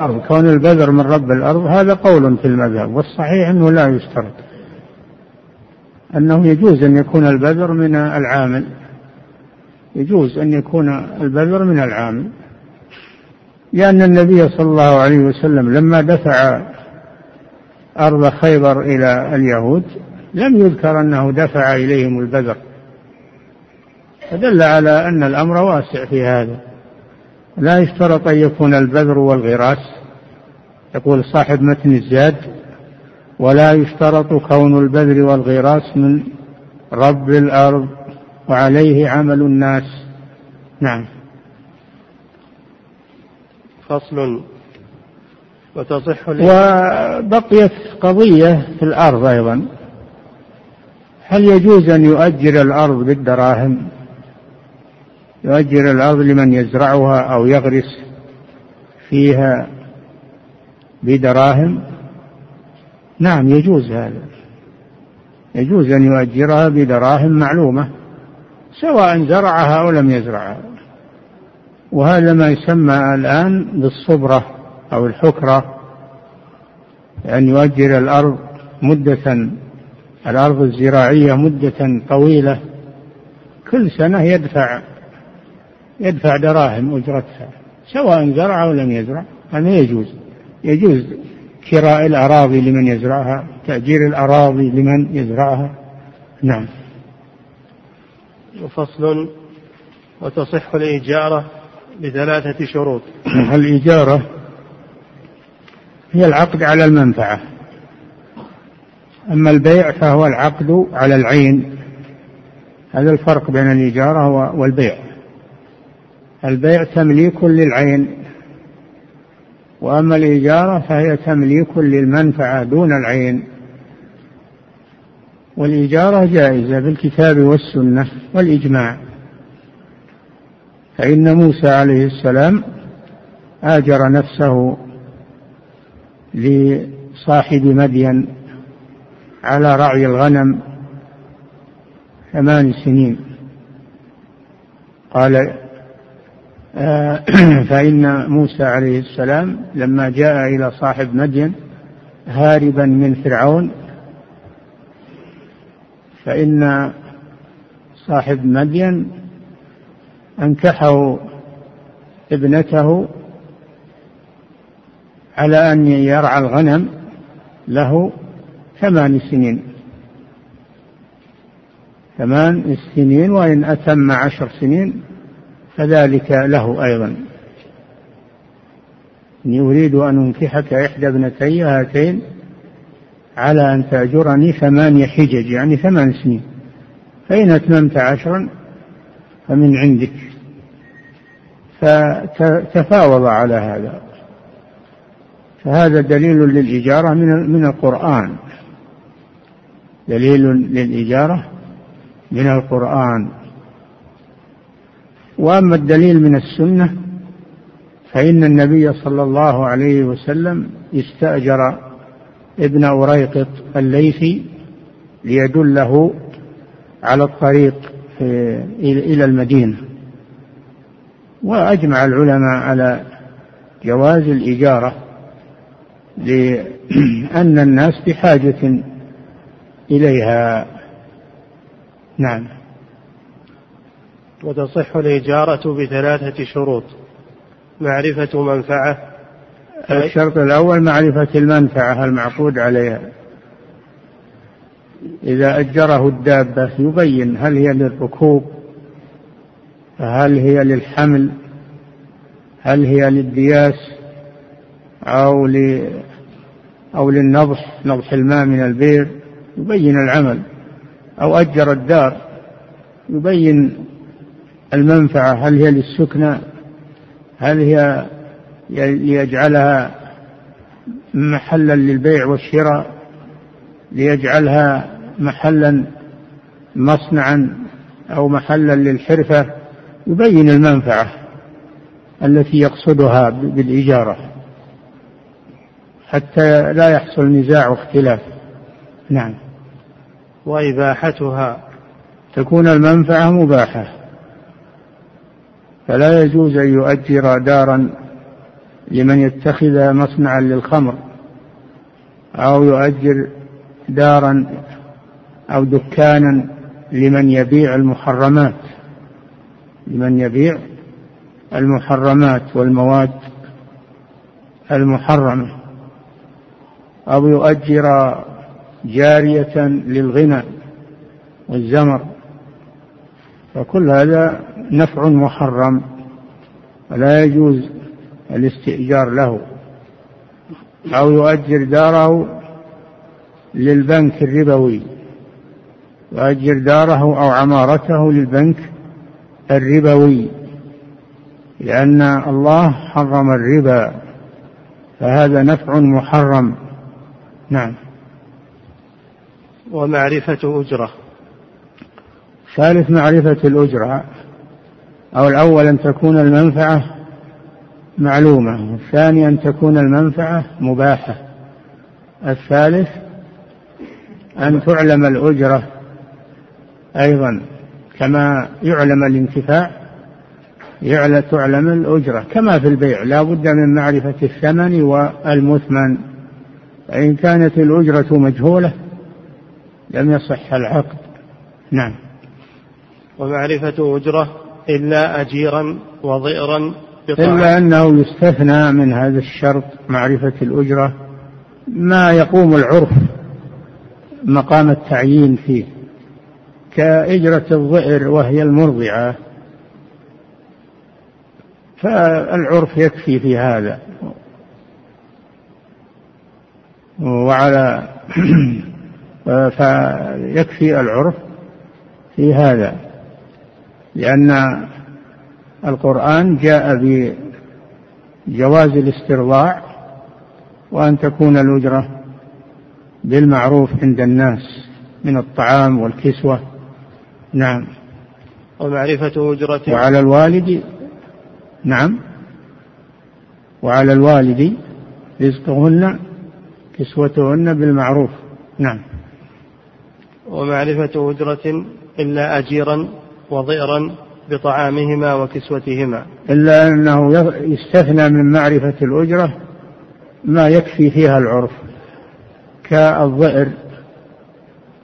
الأرض كون البذر من رب الأرض هذا قول في المذهب والصحيح أنه لا يشترط. أنه يجوز أن يكون البذر من العامل. يجوز أن يكون البذر من العامل. لأن النبي صلى الله عليه وسلم لما دفع أرض خيبر إلى اليهود لم يذكر أنه دفع إليهم البذر. فدل على أن الأمر واسع في هذا. لا يشترط أن يكون البذر والغراس يقول صاحب متن الزاد ولا يشترط كون البذر والغراس من رب الأرض وعليه عمل الناس. نعم. فصل. وتصح وبقيت قضية في الأرض أيضا. هل يجوز أن يؤجر الأرض بالدراهم؟ يؤجر الأرض لمن يزرعها أو يغرس فيها بدراهم؟ نعم يجوز هذا. يجوز أن يؤجرها بدراهم معلومة سواء زرعها أو لم يزرعها. وهذا ما يسمى الآن بالصبرة أو الحكرة أن يؤجر الأرض مدة الأرض الزراعية مدة طويلة. كل سنة يدفع يدفع دراهم أجرتها سواء زرع أو لم يزرع هذا يجوز. يجوز كراء الأراضي لمن يزرعها تأجير الأراضي لمن يزرعها. نعم. وفصل وتصح الإجارة بثلاثة شروط. الإجارة هي العقد على المنفعة. أما البيع فهو العقد على العين. هذا الفرق بين الإجارة والبيع. البيع تمليك للعين وأما الإجارة فهي تمليك للمنفعة دون العين. والإجارة جائزة بالكتاب والسنة والإجماع. فإن موسى عليه السلام آجر نفسه لصاحب مدين على رعي الغنم ثمان سنين. قال فإن موسى عليه السلام لما جاء إلى صاحب مدين هاربا من فرعون فإن صاحب مدين أنكحه ابنته على أن يرعى الغنم له ثمان سنين. ثمان سنين وإن أتم عشر سنين فذلك له أيضا. إني أريد أن أنكحك إحدى ابنتي هاتين على أن تأجرني ثمانية حجج يعني ثمان سنين. فإن أتممت عشرا فمن عندك. فتفاوض على هذا. فهذا دليل للإجارة من من القرآن. دليل للإجارة من القرآن. وأما الدليل من السنة فإن النبي صلى الله عليه وسلم استأجر ابن أريقط الليثي ليدله على الطريق إلى المدينة. وأجمع العلماء على جواز الإجارة لأن الناس بحاجة إليها. نعم. وتصح الإجارة بثلاثة شروط. معرفة منفعة. الشرط الأول معرفة المنفعة المعقود عليها. إذا أجره الدابة يبين هل هي للركوب هل هي للحمل هل هي للدياس أو ل أو للنضح نضح الماء من البئر يبين العمل. أو أجر الدار يبين المنفعة هل هي للسكنى؟ هل هي ليجعلها محلا للبيع والشراء؟ ليجعلها محلا مصنعا أو محلا للحرفة؟ يبين المنفعة التي يقصدها بالإجارة حتى لا يحصل نزاع واختلاف. نعم. وإباحتها. تكون المنفعة مباحة. فلا يجوز أن يؤجر دارا لمن يتخذ مصنعا للخمر أو يؤجر دارا أو دكانا لمن يبيع المحرمات لمن يبيع المحرمات والمواد المحرمة أو يؤجر جارية للغنى والزمر. فكل هذا نفع محرم ولا يجوز الاستئجار له أو يؤجر داره للبنك الربوي يؤجر داره أو عمارته للبنك الربوي لأن الله حرم الربا فهذا نفع محرم. نعم. ومعرفة أجرة. ثالث معرفة الأجرة. أو الأول أن تكون المنفعة معلومة والثاني أن تكون المنفعة مباحة. الثالث أن تعلم الأجرة أيضا كما يعلم الانتفاع يعلم تعلم الأجرة. كما في البيع لا بد من معرفة الثمن والمثمن. فإن كانت الأجرة مجهولة لم يصح العقد. نعم. ومعرفة أجرة إلا أجيرا وضئرا إلا أنه يستثنى من هذا الشرط معرفة الأجرة ما يقوم العرف مقام التعيين فيه. كأجرة الضئر وهي المرضعة فالعرف يكفي في هذا. وعلى فيكفي العرف في هذا. لأن القرآن جاء بجواز الاسترضاع وأن تكون الأجرة بالمعروف عند الناس من الطعام والكسوة. نعم. ومعرفة أجرة وعلى الوالد نعم. وعلى الوالد رزقهن كسوتهن بالمعروف. نعم. ومعرفة أجرة إلا أجيرا. وضئرا بطعامهما وكسوتهما. إلا أنه يستثنى من معرفة الأجرة ما يكفي فيها العرف كالضئر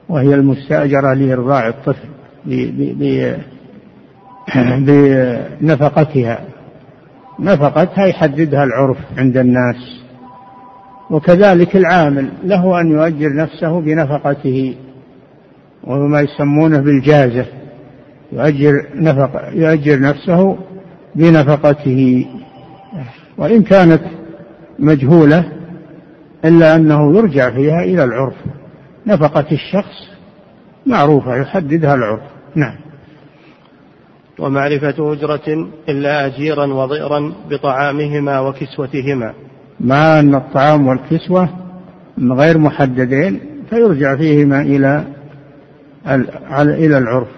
وهي المستأجرة لإرضاع الطفل بنفقتها. نفقتها يحددها العرف عند الناس. وكذلك العامل له أن يؤجر نفسه بنفقته وهو ما يسمونه بالجازة. يؤجر نفق يؤجر نفسه بنفقته. وإن كانت مجهولة إلا أنه يرجع فيها إلى العرف. نفقة الشخص معروفة يحددها العرف. نعم. ومعرفة أجرة إلا أجيرا وضئرا بطعامهما وكسوتهما. مع أن الطعام والكسوة غير محددين فيرجع فيهما إلى إلى العرف.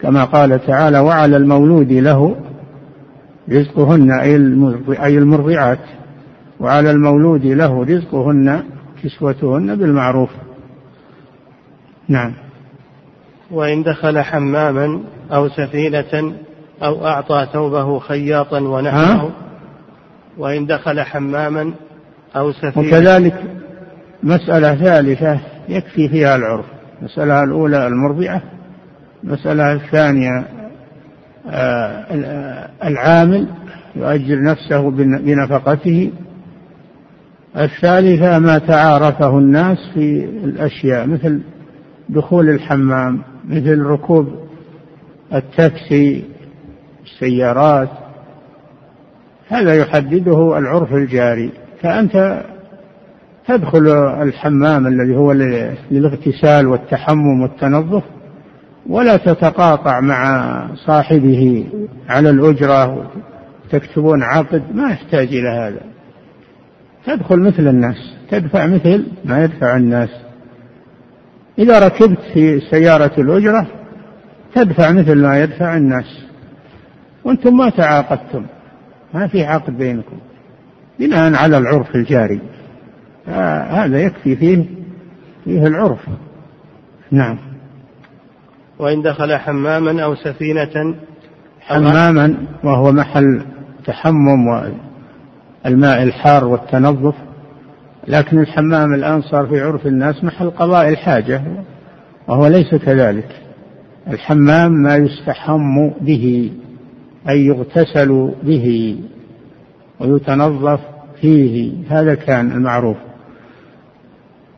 كما قال تعالى وعلى المولود له رزقهن أي المرضعات. وعلى المولود له رزقهن كسوتهن بالمعروف. نعم. وإن دخل حماما أو سفينة أو أعطى ثوبه خياطا ونحوه. وإن دخل حماما أو سفينة. وكذلك مسألة ثالثة يكفي فيها العرف. المسألة الأولى المرضعة. المسألة الثانية آه، العامل يؤجر نفسه بنفقته. الثالثة ما تعارفه الناس في الأشياء مثل دخول الحمام مثل ركوب التاكسي السيارات. هذا يحدده العرف الجاري. فأنت تدخل الحمام الذي هو للاغتسال والتحمم والتنظف ولا تتقاطع مع صاحبه على الأجرة تكتبون عقد ما يحتاج إلى هذا. تدخل مثل الناس تدفع مثل ما يدفع الناس. إذا ركبت في سيارة الأجرة تدفع مثل ما يدفع الناس. وأنتم ما تعاقدتم ما في عقد بينكم. بناء على العرف الجاري. هذا يكفي فيه فيه العرف. نعم. وإن دخل حماما أو سفينة حماما وهو محل تحمم الماء الحار والتنظف لكن الحمام الآن صار في عرف الناس محل قضاء الحاجة وهو ليس كذلك. الحمام ما يستحم به أي يغتسل به ويتنظف فيه هذا كان المعروف.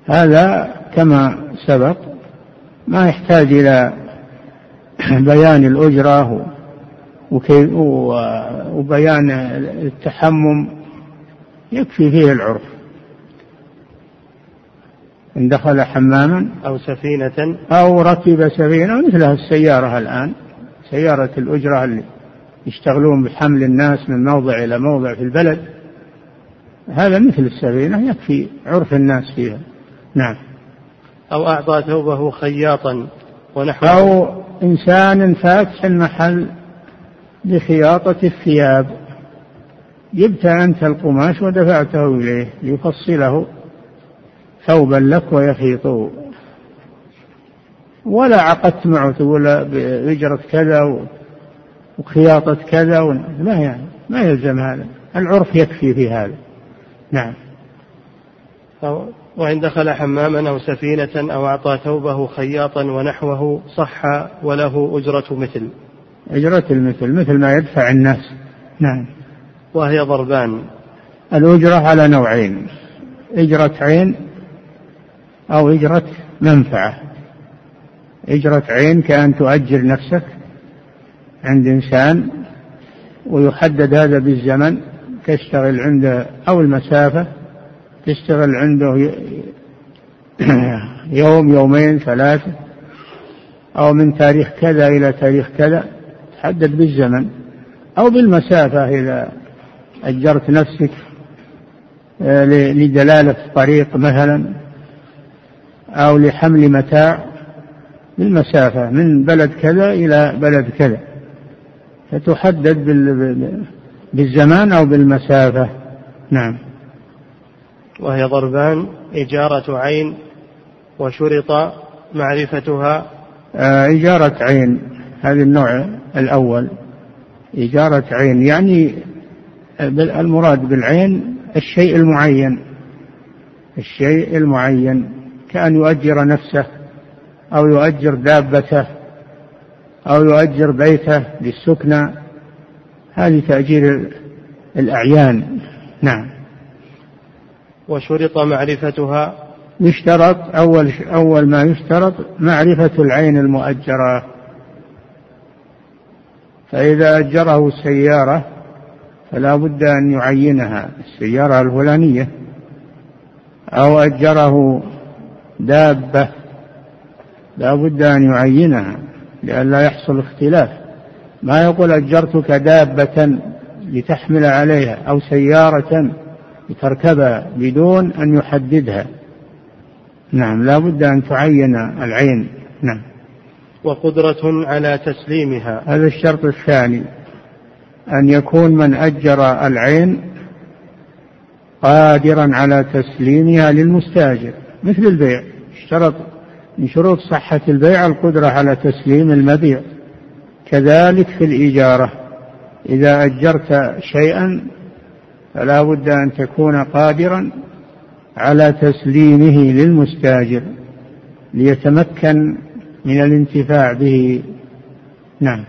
هذا كما سبق ما يحتاج إلى بيان الأجرة وبيان التحمم يكفي فيه العرف. إن دخل حماما أو سفينة. أو ركب سفينة مثلها السيارة الآن سيارة الأجرة اللي يشتغلون بحمل الناس من موضع إلى موضع في البلد. هذا مثل السفينة يكفي عرف الناس فيها. نعم. أو أعطى ثوبه خياطا ونحوه. أو إنسان فاتح المحل لخياطة الثياب. جبت أنت القماش ودفعته إليه ليفصله ثوبا لك ويخيطه ولا عقدت معه تقول بأجرة كذا وخياطة كذا لا يعني ما يلزم هذا. العرف يكفي في هذا. نعم. وإن دخل حماما أو سفينة أو أعطى ثوبه خياطا ونحوه صح وله أجرة مثل. أجرة المثل مثل ما يدفع الناس. نعم. وهي ضربان. الأجرة على نوعين أجرة عين أو أجرة منفعة. أجرة عين كأن تؤجر نفسك عند إنسان ويحدد هذا بالزمن تشتغل عنده أو المسافة تشتغل عنده يوم يومين ثلاثة أو من تاريخ كذا إلى تاريخ كذا تحدد بالزمن أو بالمسافة إذا أجرت نفسك آه، لدلالة طريق مثلا أو لحمل متاع بالمسافة من بلد كذا إلى بلد كذا. فتحدد بالزمان أو بالمسافة. نعم. وهي ضربان إجارة عين وشرط معرفتها. آه، إجارة عين هذا النوع الأول. إجارة عين يعني المراد بالعين الشيء المعين. الشيء المعين كأن يؤجر نفسه أو يؤجر دابته أو يؤجر بيته للسكنى هذه تأجير الأعيان. نعم. وشرط معرفتها. يشترط أول أول ما يشترط معرفة العين المؤجرة. فإذا أجره السيارة فلا بد أن يعينها السيارة الفلانية. أو أجره دابة لا بد أن يعينها لئلا يحصل اختلاف. ما يقول أجرتك دابة لتحمل عليها أو سيارة لتركبها بدون أن يحددها. نعم لا بد أن تعين العين. نعم. وقدرة على تسليمها. هذا الشرط الثاني أن يكون من أجر العين قادرا على تسليمها للمستاجر مثل البيع. اشترط من شروط صحة البيع القدرة على تسليم المبيع. كذلك في الإجارة إذا أجرت شيئا فلا بد أن تكون قادرا على تسليمه للمستاجر ليتمكن من الانتفاع به. نعم.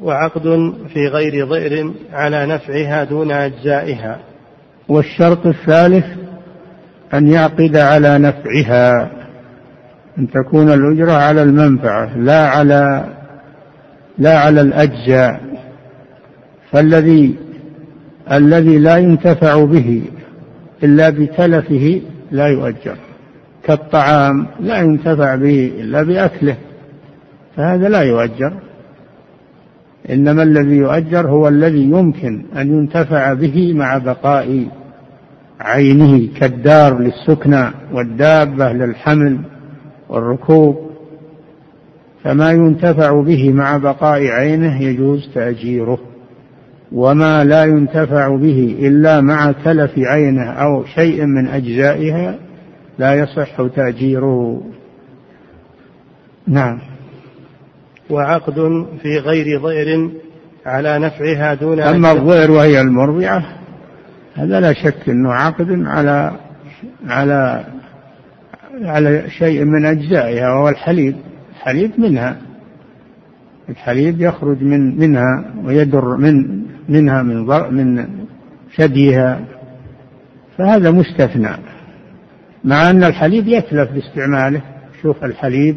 وعقد في غير ضئر على نفعها دون أجزائها. والشرط الثالث أن يعقد على نفعها أن تكون الأجرة على المنفعة لا على لا على الأجزاء. فالذي الذي لا ينتفع به إلا بتلفه لا يؤجر كالطعام لا ينتفع به إلا بأكله فهذا لا يؤجر. إنما الذي يؤجر هو الذي يمكن أن ينتفع به مع بقاء عينه كالدار للسكنى والدابة للحمل والركوب. فما ينتفع به مع بقاء عينه يجوز تأجيره. وما لا ينتفع به إلا مع تلف عينه أو شيء من أجزائها لا يصح تأجيره. نعم. وعقد في غير ضئر على نفعها دون أما الضئر وهي المرضعة هذا لا شك أنه عقد على على على شيء من أجزائها وهو الحليب الحليب منها الحليب يخرج من منها ويدر من منها من من ثديها فهذا مستثنى. مع أن الحليب يتلف باستعماله شوف الحليب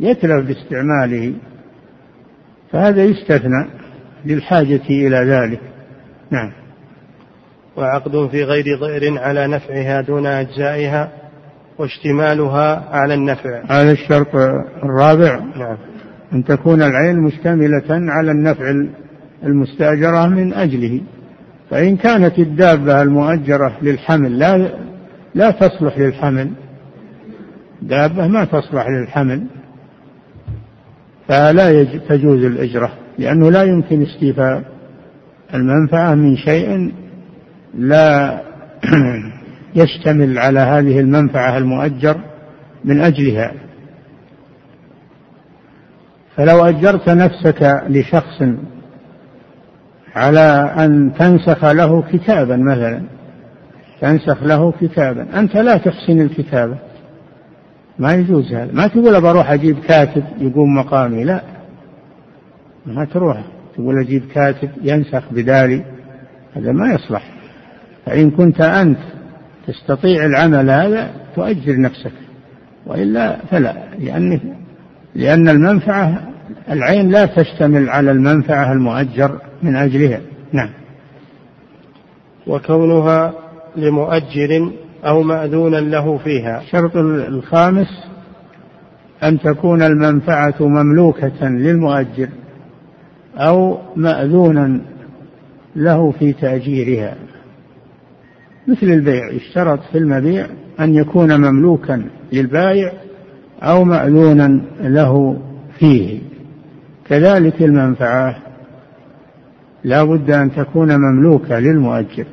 يتلف باستعماله فهذا يستثنى للحاجة إلى ذلك. نعم. وعقد في غير ضئر على نفعها دون أجزائها واشتمالها على النفع. هذا الشرط الرابع نعم. أن تكون العين مشتملة على النفع المستأجرة من أجله. فإن كانت الدابة المؤجرة للحمل لا لا تصلح للحمل. دابة ما تصلح للحمل. فلا تجوز الإجرة لأنه لا يمكن استيفاء المنفعة من شيء لا يشتمل على هذه المنفعة المؤجر من أجلها. فلو أجرت نفسك لشخص على أن تنسخ له كتابا مثلا. تنسخ له كتابا. أنت لا تحسن الكتابة. ما يجوز هذا. ما تقول بروح أجيب كاتب يقوم مقامي. لا. ما تروح تقول أجيب كاتب ينسخ بدالي. هذا ما يصلح. فإن كنت أنت تستطيع العمل هذا تؤجر نفسك. وإلا فلا. لأن لأن المنفعة العين لا تشتمل على المنفعة المؤجر. من أجلها. نعم. وكونها لمؤجر أو مأذونا له فيها. الشرط الخامس أن تكون المنفعة مملوكة للمؤجر أو مأذونا له في تأجيرها. مثل البيع يشترط في المبيع أن يكون مملوكا للبائع أو مأذونا له فيه. كذلك المنفعة لا بد أن تكون مملوكة للمؤجر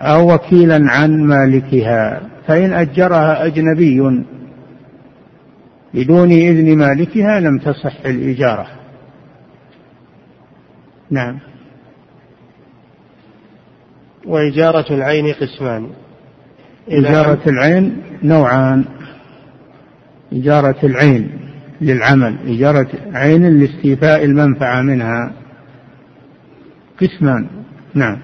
أو وكيلا عن مالكها فإن أجرها أجنبي بدون إذن مالكها لم تصح الإجارة. نعم. وإجارة العين قسمان. إجارة العين نوعان. إجارة العين للعمل إجارة عين لاستيفاء المنفعة منها. قسمان. نعم.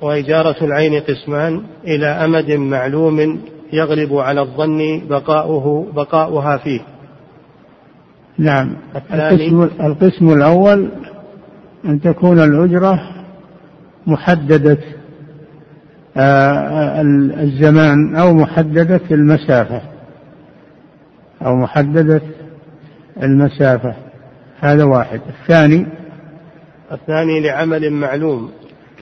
وإجارة العين قسمان إلى أمد معلوم يغلب على الظن بقاؤه بقاؤها فيه. نعم. القسم, القسم الأول أن تكون الأجرة محددة آه، الزمان أو محددة المسافة. أو محددة المسافة. هذا واحد. الثاني الثاني لعمل معلوم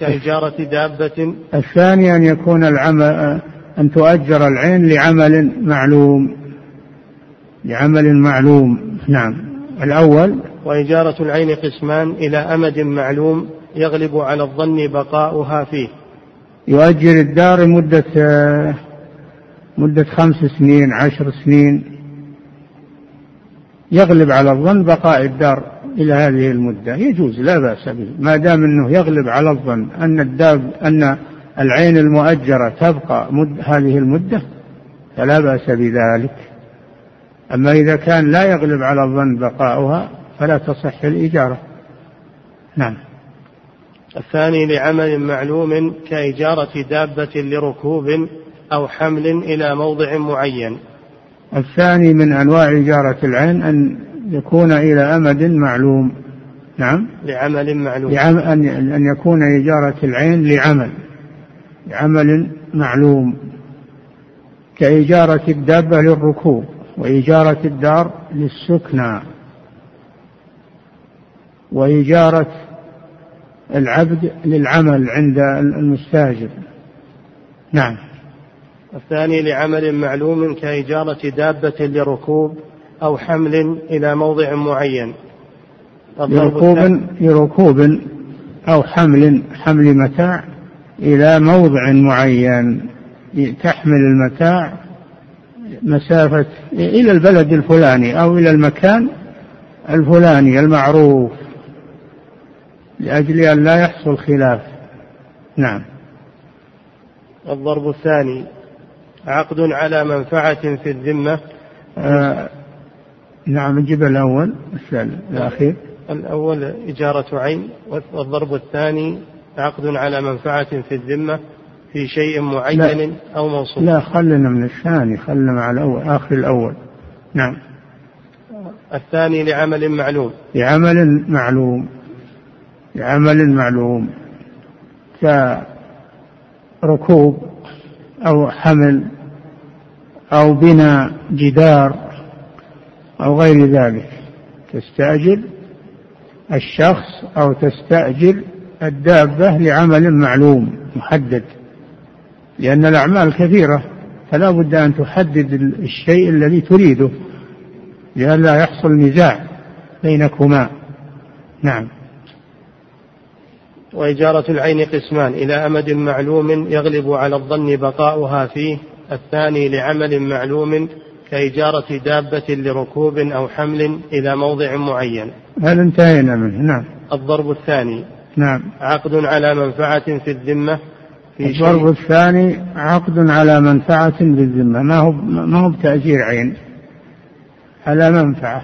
كإجارة دابة. الثاني أن يكون العمل أن تؤجر العين لعمل معلوم. لعمل معلوم نعم. الأول وإجارة العين قسمان إلى أمد معلوم يغلب على الظن بقاؤها فيه. يؤجر الدار مدة مدة خمس سنين عشر سنين. يغلب على الظن بقاء الدار. إلى هذه المدة. يجوز لا بأس به. ما دام أنه يغلب على الظن أن الداب أن العين المؤجرة تبقى مد هذه المدة فلا بأس بذلك. أما إذا كان لا يغلب على الظن بقاؤها فلا تصح الإجارة نعم. الثاني لعمل معلوم كإجارة دابة لركوب أو حمل إلى موضع معين. الثاني من أنواع إجارة العين أن يكون إلى أمد معلوم. نعم. لعمل معلوم. لعم أن أن يكون إجارة العين لعمل. لعمل معلوم. كإجارة الدابة للركوب وإجارة الدار للسكنى. وإجارة العبد للعمل عند المستاجر. نعم. الثاني لعمل معلوم كإجارة دابة لركوب أو حمل إلى موضع معين. لركوب لركوب أو حمل حمل متاع إلى موضع معين. تحمل المتاع مسافة إلى البلد الفلاني أو إلى المكان الفلاني المعروف لأجل أن لا يحصل خلاف. نعم. الضرب الثاني عقد على منفعة في الذمة. آه نعم نجيب الأول الأخير. الأول إجارة عين والضرب الثاني عقد على منفعة في الذمة في شيء معين لا أو موصوف. لا خلنا من الثاني خلنا مع الأول آخر الأول. نعم. الثاني لعمل معلوم. لعمل معلوم. لعمل معلوم. كركوب أو حمل أو بناء جدار. أو غير ذلك. تستأجر الشخص أو تستأجر الدابة لعمل معلوم محدد. لأن الأعمال كثيرة فلا بد أن تحدد الشيء الذي تريده لئلا يحصل نزاع بينكما. نعم. وإجارة العين قسمان إلى أمد معلوم يغلب على الظن بقاؤها فيه الثاني لعمل معلوم كإجارة دابة لركوب أو حمل إلى موضع معين. هل انتهينا منه؟ نعم. الضرب الثاني. نعم. عقد على منفعة في الذمة. في الضرب الثاني عقد على منفعة بالذمة ما هو ما هو بتأجير عين؟ على منفعة.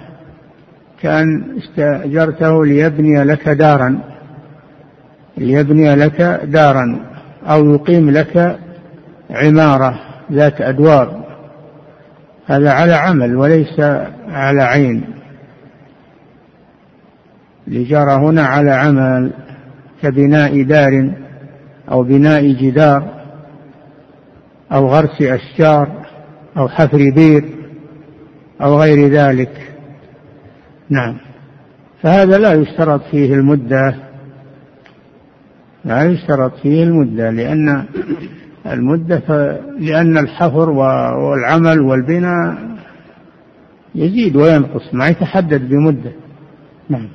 كأن استأجرته ليبني لك دارا. ليبني لك دارا. أو يقيم لك عمارة ذات أدوار. هذا على عمل وليس على عين. الإجارة هنا على عمل كبناء دار أو بناء جدار أو غرس أشجار أو حفر بير أو غير ذلك. نعم. فهذا لا يشترط فيه المدة. لا يشترط فيه المدة لأن المدة لأن الحفر والعمل والبناء يزيد وينقص ما يتحدد بمدة. نعم.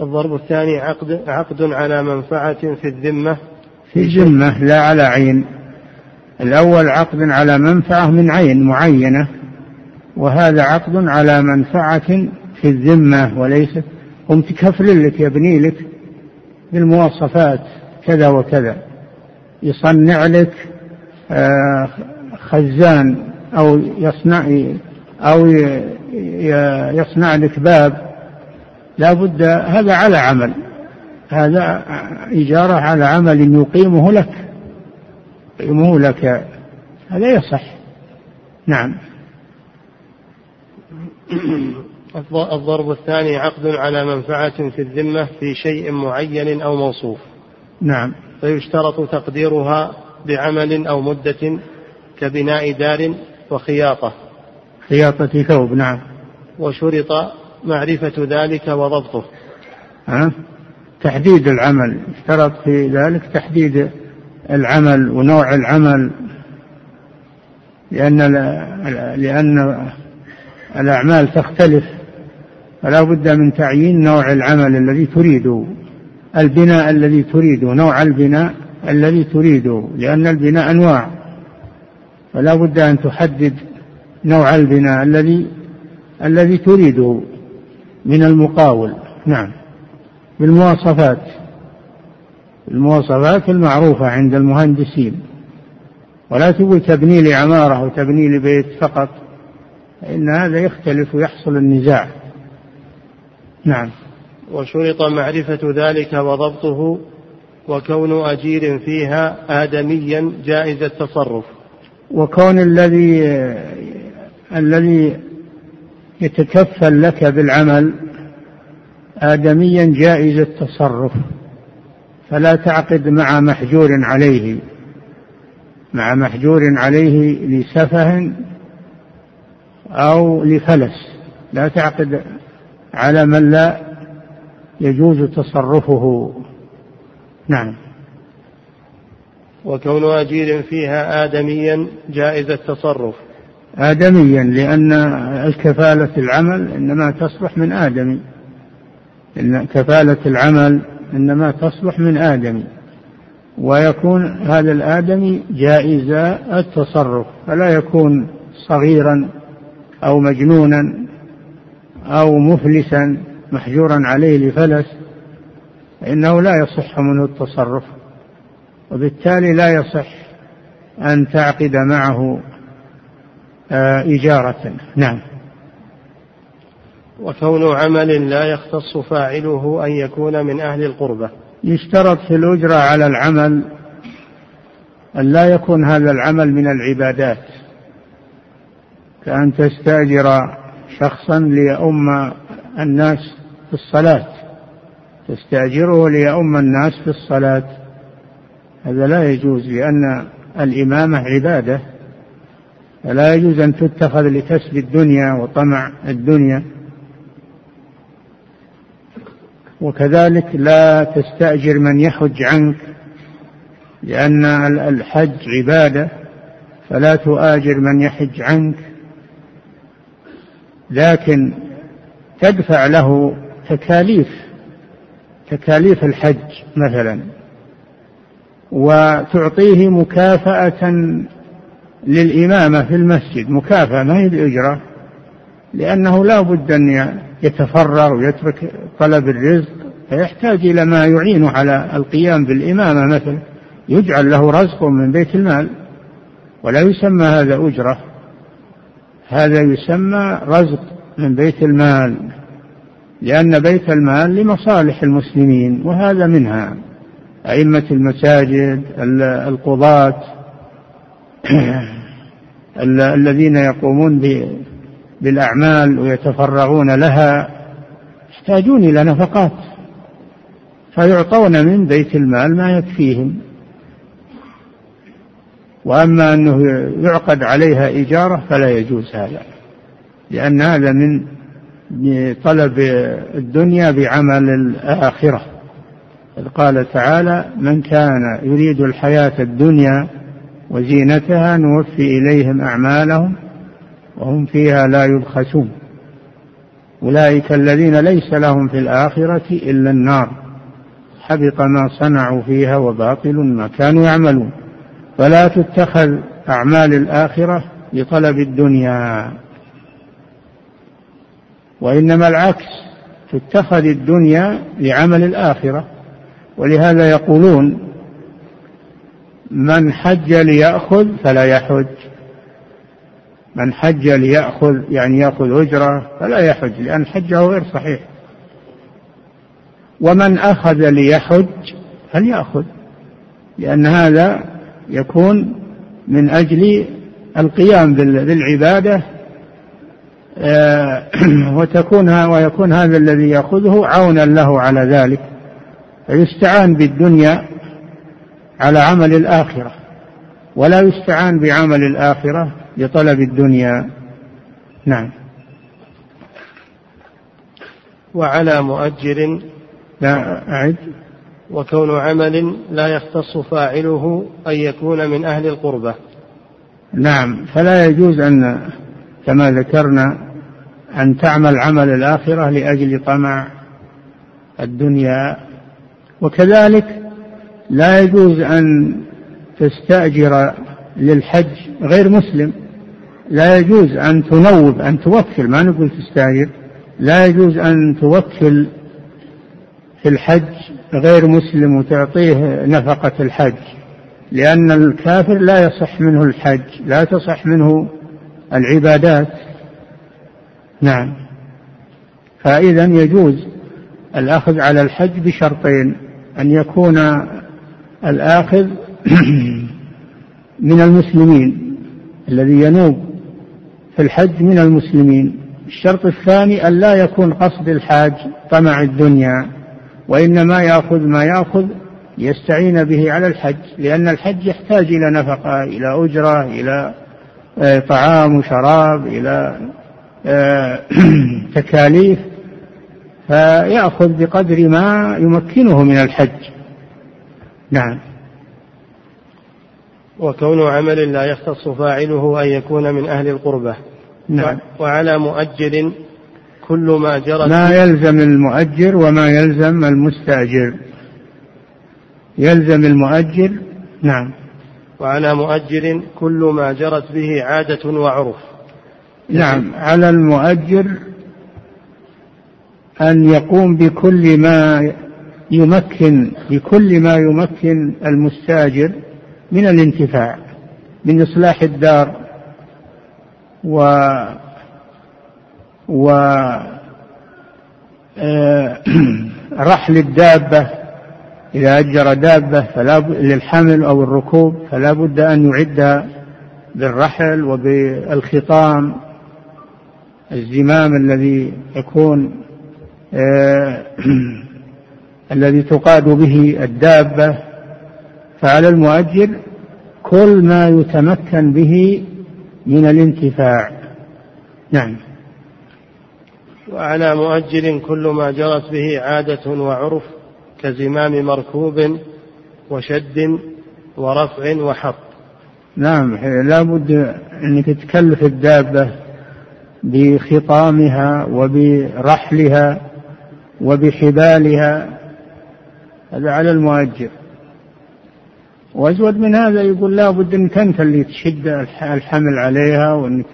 الضرب الثاني عقد عقد على منفعة في الذمة. في الذمة لا على عين. الأول عقد على منفعة من عين معينة وهذا عقد على منفعة في الذمة وليس هم تكفل لك يبني لك بالمواصفات كذا وكذا. يصنع لك آه، خزان أو يصنع أو يصنع لك باب. لا بد هذا على عمل. هذا إجارة على عمل يقيمه لك يقيمه لك. هذا يصح. نعم. الضرب الثاني عقد على منفعة في الذمة في شيء معين أو موصوف. نعم. فيشترط تقديرها بعمل أو مدة كبناء دار وخياطة. خياطة ثوب نعم. وشرط معرفة ذلك وضبطه. ها؟ تحديد العمل. اشترط في ذلك تحديد العمل ونوع العمل. لأن لأن الأعمال تختلف. فلا بد من تعيين نوع العمل الذي تريده. البناء الذي تريده نوع البناء الذي تريده لأن البناء أنواع. فلا بد أن تحدد نوع البناء الذي الذي تريده من المقاول. نعم. بالمواصفات. المواصفات المعروفة عند المهندسين. ولا تقول تبني لي عمارة أو تبني لي بيت فقط إن هذا يختلف ويحصل النزاع. نعم. وشرط معرفة ذلك وضبطه وكون أجير فيها آدميا جائز التصرف. وكون الذي الذي يتكفل لك بالعمل آدميا جائز التصرف فلا تعقد مع محجور عليه مع محجور عليه لسفه أو لفلس. لا تعقد على من لا يجوز تصرفه. نعم. وكون أجير فيها آدميا جائز التصرف. آدميا لأن الكفالة العمل إنما تصلح من آدمي. إن كفالة العمل إنما تصلح من آدمي. ويكون هذا الآدمي جائز التصرف. فلا يكون صغيرا أو مجنونا أو مفلسا. محجورا عليه لفلس فإنه لا يصح منه التصرف وبالتالي لا يصح أن تعقد معه آه، إجارة. نعم. وكون عمل لا يختص فاعله أن يكون من أهل القربة. يشترط في الأجرة على العمل أن لا يكون هذا العمل من العبادات كأن تستأجر شخصا ليؤم الناس في الصلاة. تستأجره ليؤم الناس في الصلاة. هذا لا يجوز لأن الإمامة عبادة. فلا يجوز أن تتخذ لكسب الدنيا وطمع الدنيا. وكذلك لا تستأجر من يحج عنك لأن الحج عبادة. فلا تؤاجر من يحج عنك. لكن تدفع له تكاليف تكاليف الحج مثلا وتعطيه مكافأة للإمامة في المسجد. مكافأة ما هي بأجرة لأنه لا بد أن يتفرغ ويترك طلب الرزق فيحتاج إلى ما يعينه على القيام بالإمامة مثلا. يجعل له رزق من بيت المال ولا يسمى هذا أجرة هذا يسمى رزق من بيت المال. لأن بيت المال لمصالح المسلمين وهذا منها. أئمة المساجد القضاة الذين يقومون بالأعمال ويتفرغون لها يحتاجون إلى نفقات. فيعطون من بيت المال ما يكفيهم. وأما أنه يعقد عليها إجارة فلا يجوز هذا لأن هذا من طلب الدنيا بعمل الآخرة. إذ قال تعالى من كان يريد الحياة الدنيا وزينتها نوفي إليهم أعمالهم وهم فيها لا يبخسون. أولئك الذين ليس لهم في الآخرة إلا النار. حبط ما صنعوا فيها وباطل ما كانوا يعملون. فلا تتخذ أعمال الآخرة لطلب الدنيا. وإنما العكس تتخذ الدنيا لعمل الآخرة. ولهذا يقولون من حج ليأخذ فلا يحج. من حج ليأخذ يعني يأخذ أجرة فلا يحج لأن حجه غير صحيح. ومن أخذ ليحج فليأخذ. لأن هذا يكون من أجل القيام بالعبادة وتكون ويكون هذا الذي يأخذه عونا له على ذلك فيستعان بالدنيا على عمل الآخرة ولا يستعان بعمل الآخرة لطلب الدنيا. نعم. وعلى مؤجر لا أعد. وكون عمل لا يختص فاعله أن يكون من أهل القربة. نعم فلا يجوز أن كما ذكرنا أن تعمل عمل الآخرة لأجل طمع الدنيا. وكذلك لا يجوز أن تستأجر للحج غير مسلم. لا يجوز أن تنوب أن توكل ما نقول تستأجر. لا يجوز أن توكل في الحج غير مسلم وتعطيه نفقة الحج لأن الكافر لا يصح منه الحج لا تصح منه العبادات. نعم. فإذا يجوز الأخذ على الحج بشرطين أن يكون الآخذ من المسلمين الذي ينوب في الحج من المسلمين. الشرط الثاني أن لا يكون قصد الحاج طمع الدنيا وإنما يأخذ ما يأخذ يستعين به على الحج لأن الحج يحتاج إلى نفقة إلى أجرة إلى آه، طعام وشراب إلى تكاليف فيأخذ بقدر ما يمكنه من الحج. نعم. وكون عمل لا يختص فاعله أن يكون من أهل القربة. نعم. وعلى مؤجر كل ما جرت ما يلزم المؤجر وما يلزم المستأجر. يلزم المؤجر نعم. وعلى مؤجر كل ما جرت به عادة وعرف. نعم. على المؤجر أن يقوم بكل ما يمكن بكل ما يمكن المستاجر من الانتفاع من إصلاح الدار و و آه، رحل الدابة. إذا أجر دابة فلا للحمل أو الركوب فلا بد أن يعد بالرحل وبالخطام. الزمام الذي يكون آه الذي تقاد به الدابة فعلى المؤجر كل ما يتمكن به من الانتفاع. نعم. وعلى مؤجر كل ما جرت به عادة وعرف كزمام مركوب وشد ورفع وحط. نعم لا بد أنك تكلف الدابة بخطامها وبرحلها وبحبالها. هذا على المؤجر. وأزود من هذا يقول لا بد أنك أنت اللي تشد الحمل عليها وأنك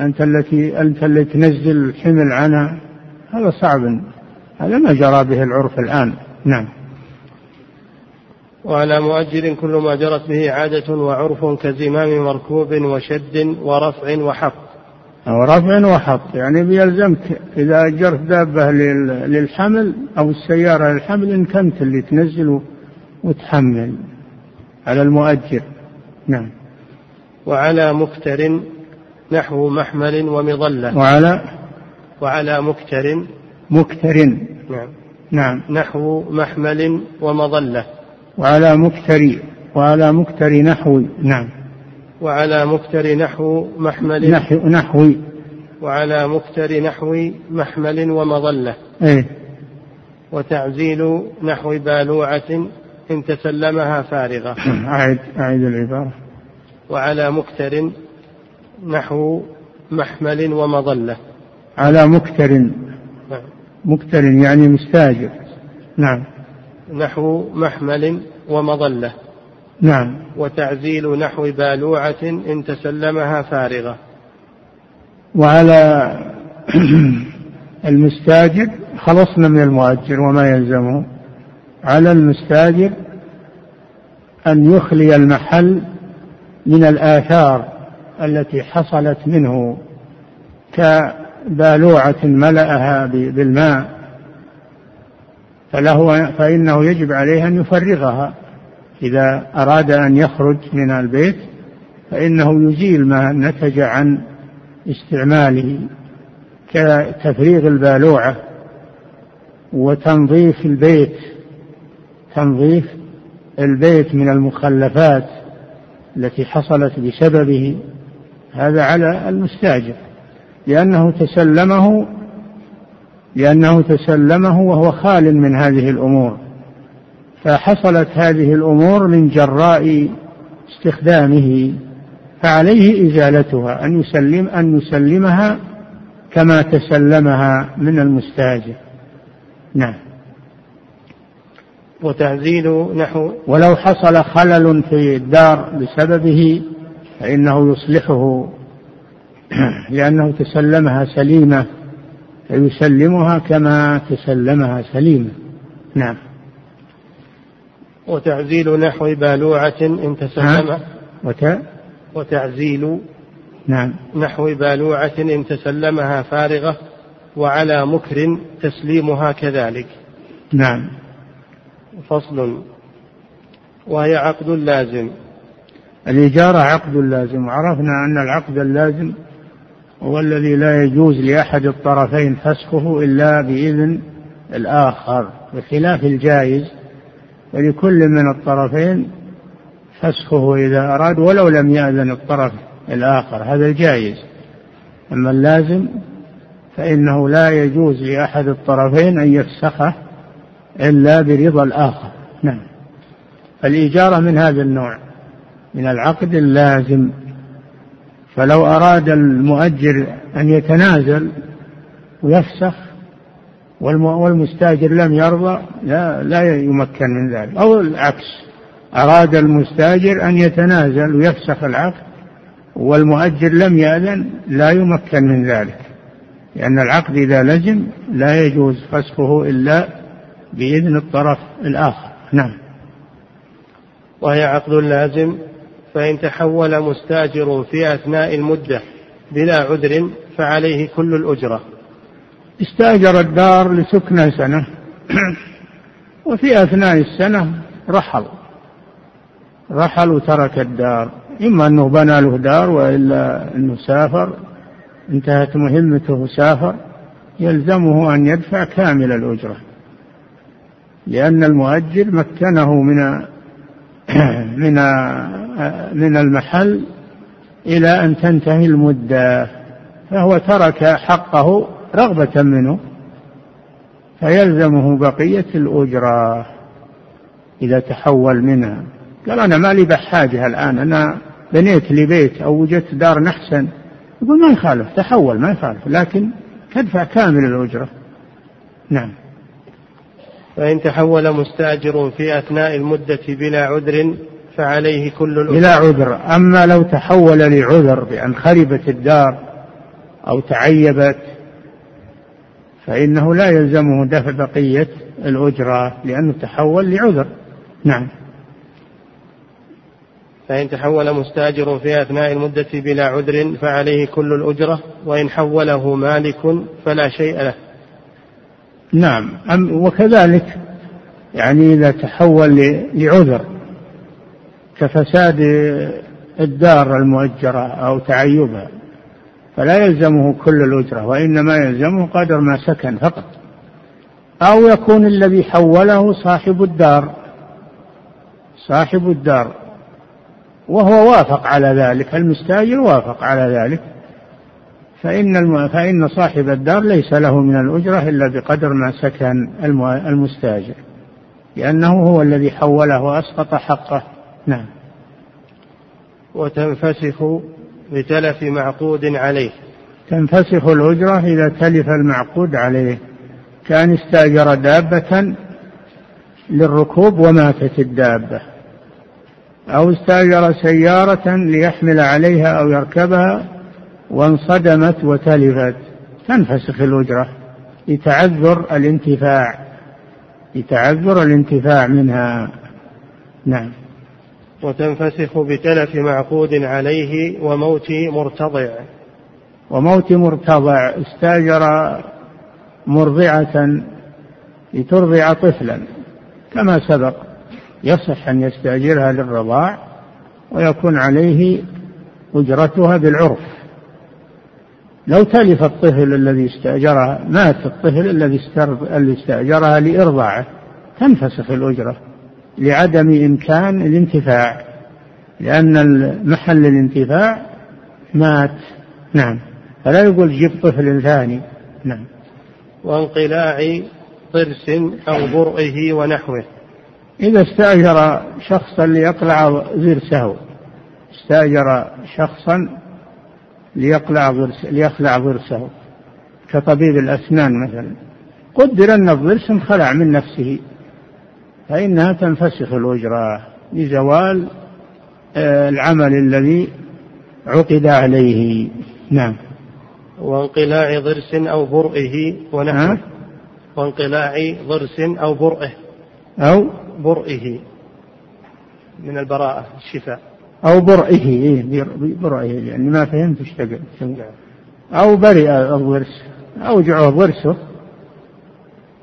أنت التي أنت اللي تنزل الحمل عنها. هذا صعب. هذا ما جرى به العرف الآن. نعم. وعلى مؤجر كل ما جرت به عادة وعرف كزمام مركوب وشد ورفع وحط أو رفع وحط. يعني بيلزمك إذا أجرت دابة للحمل أو السيارة للحمل إن كنت اللي تنزل وتحمل على المؤجر. نعم. وعلى مكتر نحو محمل ومظلة. وعلى وعلى مكتر مكتر. نعم. نعم. نحو محمل ومظلة. وعلى مكتر وعلى مكتر نحو. نعم. وعلى مكتر نحو محمل. نحو نحوي وعلى مكتر نحو محمل ومظلة. إيه. وتعزيل نحو بالوعة إن تسلمها فارغة. أعد أعد العبارة. وعلى مكتر نحو محمل ومظلة. على مكتر. نعم. مكتر يعني مستاجر. نعم. نحو محمل ومظلة. نعم. وتعزيل نحو بالوعة إن تسلمها فارغة. وعلى المستاجر خلصنا من المؤجر وما يلزمه. على المستاجر أن يخلي المحل من الآثار التي حصلت منه كبالوعة ملأها بالماء فله فإنه يجب عليه أن يفرغها. إذا أراد أن يخرج من البيت فإنه يزيل ما نتج عن استعماله كتفريغ البالوعة وتنظيف البيت تنظيف البيت من المخلفات التي حصلت بسببه. هذا على المستاجر لأنه تسلمه لأنه تسلمه وهو خال من هذه الأمور. فحصلت هذه الأمور من جراء استخدامه فعليه إزالتها أن يسلم أن يسلمها كما تسلمها من المستاجر. نعم. وتعزيل نحو ولو حصل خلل في الدار بسببه فإنه يصلحه لأنه تسلمها سليمة فيسلمها كما تسلمها سليمة. نعم. وتعزيل نحو بالوعة إن تسلم. وت... وتعزيل نعم. نحو بالوعة إن تسلمها فارغة وعلى مكر تسليمها كذلك. نعم. فصل. وهي عقد لازم. الإجارة عقد لازم. وعرفنا أن العقد اللازم هو الذي لا يجوز لأحد الطرفين فسخه إلا بإذن الآخر بخلاف الجائز فلكل من الطرفين فسخه إذا أراد ولو لم يأذن الطرف الآخر هذا الجائز. أما اللازم فإنه لا يجوز لأحد الطرفين أن يفسخه إلا برضا الآخر. نعم. الإجارة من هذا النوع من العقد اللازم. فلو أراد المؤجر أن يتنازل ويفسخ والمستاجر لم يرضى لا, لا يمكن من ذلك. أو العكس أراد المستاجر أن يتنازل ويفسخ العقد والمؤجر لم يأذن لا يمكن من ذلك. لأن العقد إذا لزم لا يجوز فسخه إلا بإذن الطرف الآخر. نعم. وهي عقد لازم فإن تحول مستاجر في أثناء المدة بلا عذر فعليه كل الأجرة. استاجر الدار لسكنى سنة وفي أثناء السنة رحل. رحل وترك الدار. إما أنه بنى له دار وإلا أنه سافر. انتهت مهمته وسافر يلزمه أن يدفع كامل الأجرة. لأن المؤجر مكنه من من من المحل إلى أن تنتهي المدة. فهو ترك حقه رغبة منه فيلزمه بقية الأجرة إذا تحول منها. قال أنا ما لي بحاجة الآن أنا بنيت لي بيت أو وجدت دار نحسن. يقول ما يخالف تحول ما يخالف لكن تدفع كامل الأجرة. نعم. فإن تحول مستأجر في أثناء المدة بلا عذر فعليه كل الأجرة. بلا عذر. أما لو تحول لعذر بأن خربت الدار أو تعيبت فإنه لا يلزمه دفع بقية الأجرة لأنه تحول لعذر. نعم. فإن تحول مستاجر في أثناء المدة بلا عذر فعليه كل الأجرة وإن حوله مالك فلا شيء له. نعم. وكذلك يعني إذا تحول لعذر كفساد الدار المؤجرة أو تعيبها فلا يلزمه كل الأجرة وإنما يلزمه قدر ما سكن فقط. أو يكون الذي حوله صاحب الدار صاحب الدار وهو وافق على ذلك المستاجر وافق على ذلك. فإن الم... فإن صاحب الدار ليس له من الأجرة إلا بقدر ما سكن المستاجر لأنه هو الذي حوله وأسقط حقه. نعم. وتنفسخ بتلف معقود عليه. تنفسخ الأجرة إذا تلف المعقود عليه كأن استأجر دابة للركوب وماتت الدابة أو استأجر سيارة ليحمل عليها أو يركبها وانصدمت وتلفت. تنفسخ الأجرة لتعذر الانتفاع لتعذر الانتفاع منها. نعم. وتنفسخ بتلف معقود عليه وموت مرتضع. وموت مرتضع استاجر مرضعة لترضع طفلا. كما سبق يصح أن يستأجرها للرضاع ويكون عليه أجرتها بالعرف. لو تلف الطفل الذي استأجرها مات الطفل الذي استأجرها لإرضاعه تنفسخ الأجرة. لعدم إمكان الانتفاع لأن محل الانتفاع مات. نعم. فلا يقول جيب طفل ثاني. نعم. وانقلاع ضرس أو برئه ونحوه. إذا استأجر شخصا ليقلع ضرسه. استأجر شخصا ليقلع ضرس ليخلع ضرسه. كطبيب الأسنان مثلا. قدر أن الضرس انخلع من نفسه. فإنها تنفسخ الأجرة لزوال آه، العمل الذي عقد عليه. نعم. وانقلاع ضرس أو برئه ونحوه. وانقلاع ضرس أو برئه. أو؟ برئه. من البراءة الشفاء. أو برئه إيه برئه يعني ما فهمت إيش أو برئ الضرس أوجعه ضرسه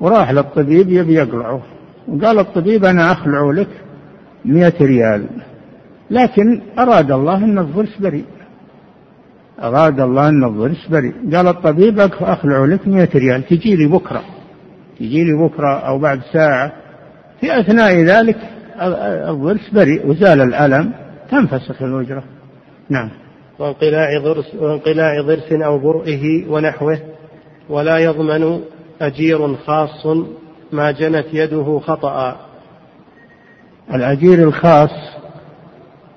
وراح للطبيب يبي يقلعه وقال الطبيب أنا أخلع لك مئة ريال. لكن أراد الله أن الضرس بريء. أراد الله أن الضرس بريء. قال الطبيب أخلع لك مئة ريال. تجي لي بكرة. تجي لي بكرة أو بعد ساعة. في أثناء ذلك الضرس بريء وزال الألم. تنفسخ الأجرة نعم. وانقلاع ضرس وانقلاع ضرس أو برئه ونحوه. ولا يضمن أجير خاص ما جنت يده خطأ. الأجير الخاص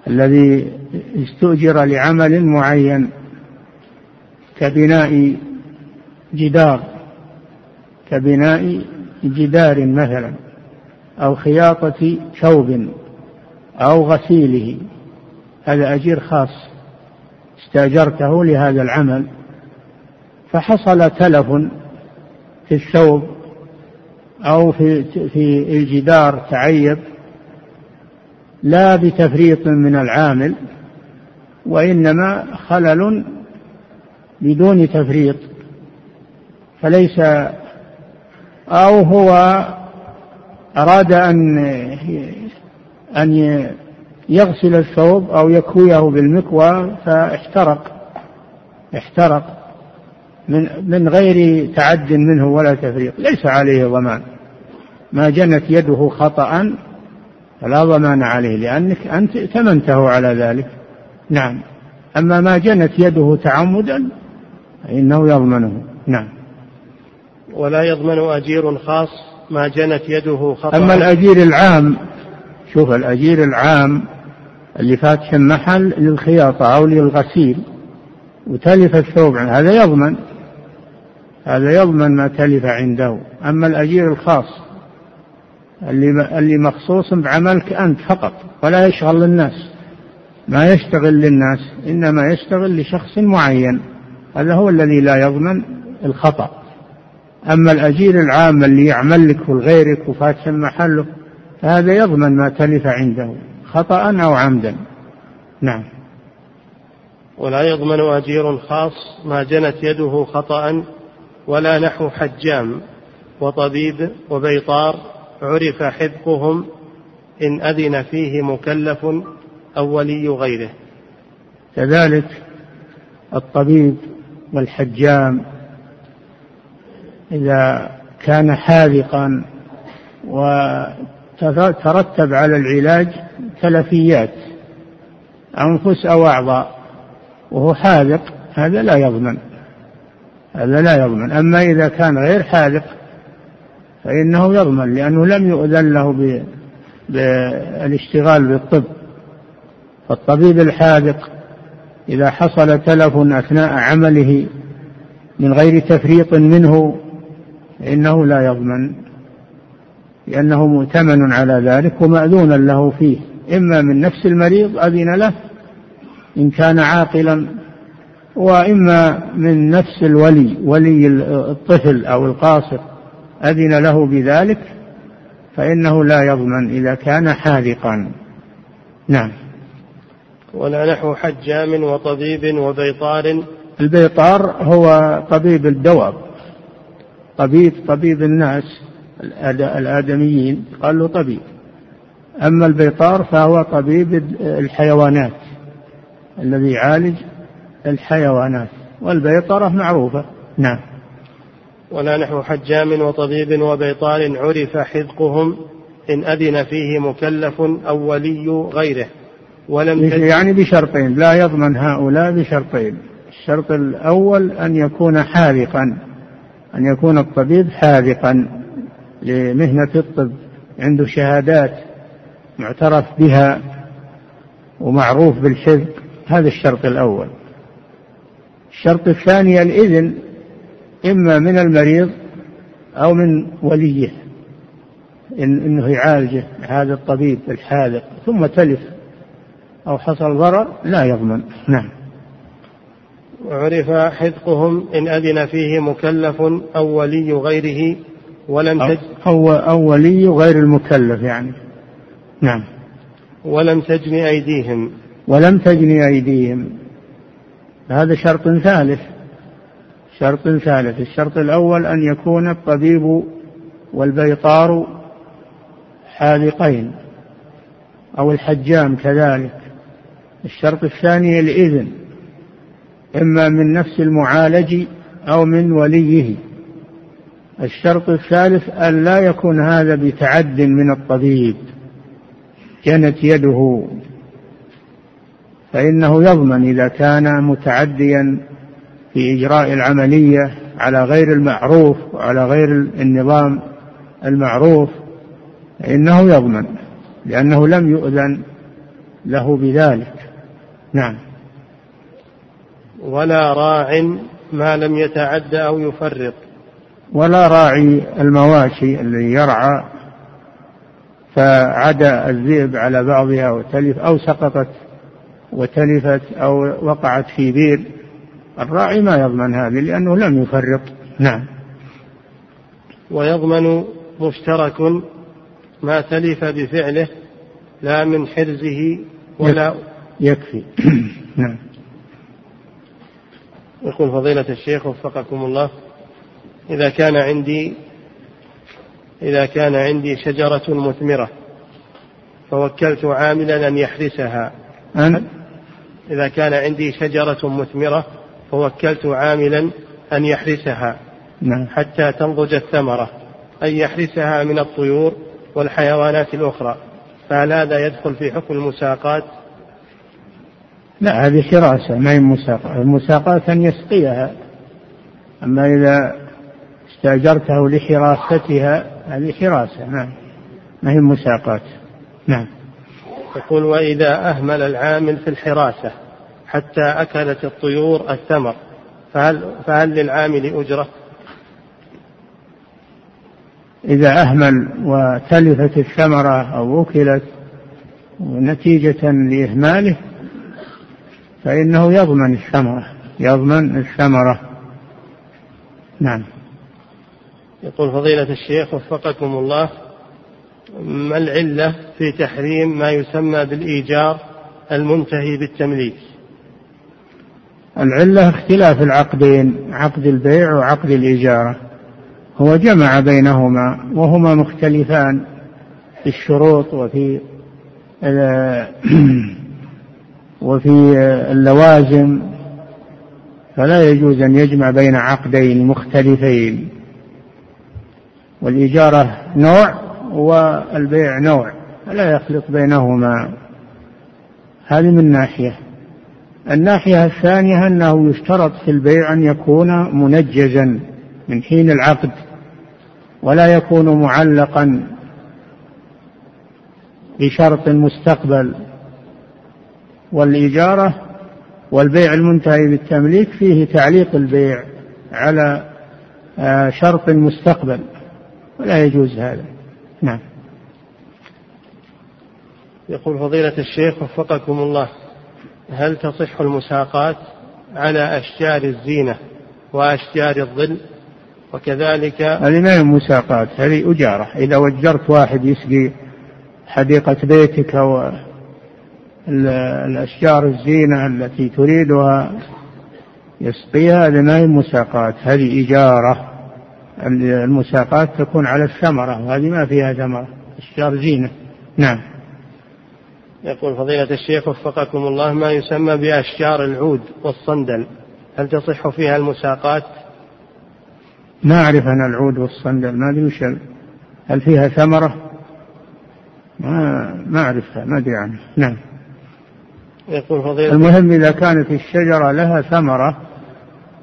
الذي استؤجر لعمل معين كبناء جدار كبناء جدار مثلا أو خياطة ثوب أو غسيله. هذا أجير خاص استأجرته لهذا العمل. فحصل تلف في الثوب أو في في الجدار تعيب لا بتفريط من العامل وإنما خلل بدون تفريط فليس أو هو أراد أن أن يغسل الثوب أو يكويه بالمكوى فاحترق احترق من من غير تعد منه ولا تفريط ليس عليه ضمان. ما جنت يده خطأ فلا ضمان عليه لأنك أنت ثمنته على ذلك. نعم. أما ما جنت يده تعمدا فإنه يضمنه. نعم. ولا يضمن أجير خاص ما جنت يده خطأ. أما الأجير العام شوف الأجير العام اللي فاتح المحل للخياطة أو للغسيل وتلف الثوب هذا يضمن هذا يضمن ما تلف عنده. أما الأجير الخاص اللي اللي مخصوص بعملك أنت فقط ولا يشغل الناس. ما يشتغل للناس إنما يشتغل لشخص معين. هذا هو الذي لا يضمن الخطأ. أما الأجير العام اللي يعمل لك ولغيرك وفاتح المحل فهذا يضمن ما تلف عنده خطأ أو عمدا. نعم. ولا يضمن أجير خاص ما جنت يده خطأ ولا نحو حجام وطبيب وبيطار عرف حذقهم إن أذن فيه مكلف أو ولي غيره. كذلك الطبيب والحجام إذا كان حاذقا وترتب على العلاج تلفيات أنفس أو أعضاء وهو حاذق هذا لا يضمن هذا لا يضمن. أما إذا كان غير حاذق فإنه يضمن لأنه لم يؤذن له بالاشتغال بالطب. فالطبيب الحاذق إذا حصل تلف أثناء عمله من غير تفريط منه فإنه لا يضمن لأنه مؤتمن على ذلك ومأذون له فيه. إما من نفس المريض أذن له إن كان عاقلا وإما من نفس الولي ولي الطفل أو القاصر. أذن له بذلك فإنه لا يضمن إذا كان حاذقا. نعم. ولا نحو حجام وطبيب وبيطار. البيطار هو طبيب الدواب. طبيب طبيب الناس الآدميين قال له طبيب. أما البيطار فهو طبيب الحيوانات. الذي يعالج الحيوانات. والبيطرة معروفة. نعم. ولا نحو حجام وطبيب وبيطار عرف حذقهم إن أذن فيه مكلف أو ولي غيره. ولم يعني بشرطين. لا يضمن هؤلاء بشرطين. الشرط الأول أن يكون حاذقا. أن يكون الطبيب حاذقا لمهنة الطب. عنده شهادات معترف بها ومعروف بالحذق. هذا الشرط الأول. الشرط الثاني الإذن. إما من المريض أو من وليه إن إنه يعالجه هذا الطبيب الحاذق ثم تلف أو حصل ضرر لا يضمن. نعم. وعرف حذقهم إن أذن فيه مكلف أو ولي غيره ولم تج أو, أو ولي غير المكلف يعني. نعم. ولم تجن أيديهم. ولم تجن أيديهم. هذا شرط ثالث. شرط ثالث. الشرط الأول أن يكون الطبيب والبيطار حاذقين أو الحجام كذلك. الشرط الثاني الإذن إما من نفس المعالج أو من وليه. الشرط الثالث أن لا يكون هذا بتعد من الطبيب جنت يده. فإنه يضمن إذا كان متعديا في إجراء العملية على غير المعروف وعلى غير النظام المعروف فإنه يضمن لأنه لم يؤذن له بذلك. نعم. ولا راع ما لم يتعد أو يفرط. ولا راعي المواشي الذي يرعى فعدا الذئب على بعضها وتلف أو سقطت وتلفت أو وقعت في بير. الراعي ما يضمن هذه لأنه لم يفرط. نعم. ويضمن مشترك ما تلف بفعله لا من حرزه ولا يكفي. نعم. يقول فضيلة الشيخ وفقكم الله إذا كان عندي إذا كان عندي شجرة مثمرة فوكلت عاملا أن يحرسها. أن إذا كان عندي شجرة مثمرة فوكلت عاملا أن يحرسها نعم. حتى تنضج الثمرة أن يحرسها من الطيور والحيوانات الأخرى. فهل هذا يدخل في حكم المساقات؟ لا هذه حراسة ما هي مساقات المساقات أن يسقيها. أما إذا استأجرته لحراستها هذه حراسة نعم. ما هي مساقات؟ نعم. يقول وإذا أهمل العامل في الحراسة. حتى أكلت الطيور الثمر فهل, فهل للعامل أجرة؟ إذا أهمل وتلفت الثمرة أو أكلت نتيجة لإهماله فإنه يضمن الثمرة يضمن الثمرة. نعم. يقول فضيلة الشيخ وفقكم الله ما العلة في تحريم ما يسمى بالإيجار المنتهي بالتمليك؟ العلة اختلاف العقدين عقد البيع وعقد الإجارة هو جمع بينهما وهما مختلفان في الشروط وفي وفي اللوازم. فلا يجوز أن يجمع بين عقدين مختلفين. والإجارة نوع والبيع نوع فلا يخلط بينهما. هذه من ناحية. الناحية الثانية أنه يشترط في البيع أن يكون منجزا من حين العقد ولا يكون معلقا بشرط مستقبل. والإجارة والبيع المنتهي بالتمليك فيه تعليق البيع على آه، شرط مستقبل ولا يجوز هذا. نعم. يقول فضيلة الشيخ وفقكم الله. هل تصح المساقات على أشجار الزينة وأشجار الظل؟ وكذلك هذه ما هي مساقات هذه أجارة. إذا وجرت واحد يسقي حديقة بيتك أو الأشجار الزينة التي تريدها يسقيها هذه ما هي مساقات هذه إجارة. المساقات تكون على الثمرة وهذه ما فيها ثمرة. أشجار زينة. نعم. يقول فضيلة الشيخ وفقكم الله ما يسمى بأشجار العود والصندل؟ هل تصح فيها المساقات؟ ما أعرف أنا العود والصندل ما أدري وش هل فيها ثمرة؟ ما ما أعرفها ما أدري عنها. نعم. يقول فضيلة المهم إذا كانت الشجرة لها ثمرة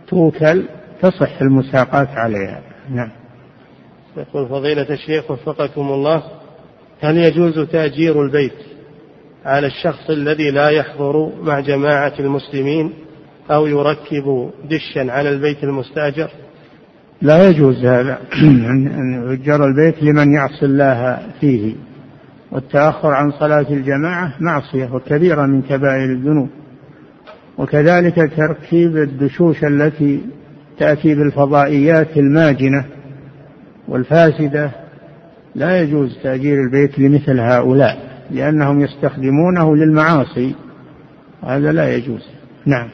توكل تصح المساقات عليها. نعم. يقول فضيلة الشيخ وفقكم الله هل يجوز تأجير البيت؟ على الشخص الذي لا يحضر مع جماعة المسلمين أو يركب دشا على البيت المستأجر؟ لا يجوز هذا. أن يؤجر البيت لمن يعصي الله فيه. والتأخر عن صلاة الجماعة معصية وكبيرة من كبائر الذنوب. وكذلك تركيب الدشوش التي تأتي بالفضائيات الماجنة والفاسدة. لا يجوز تأجير البيت لمثل هؤلاء. لأنهم يستخدمونه للمعاصي. هذا لا يجوز. نعم.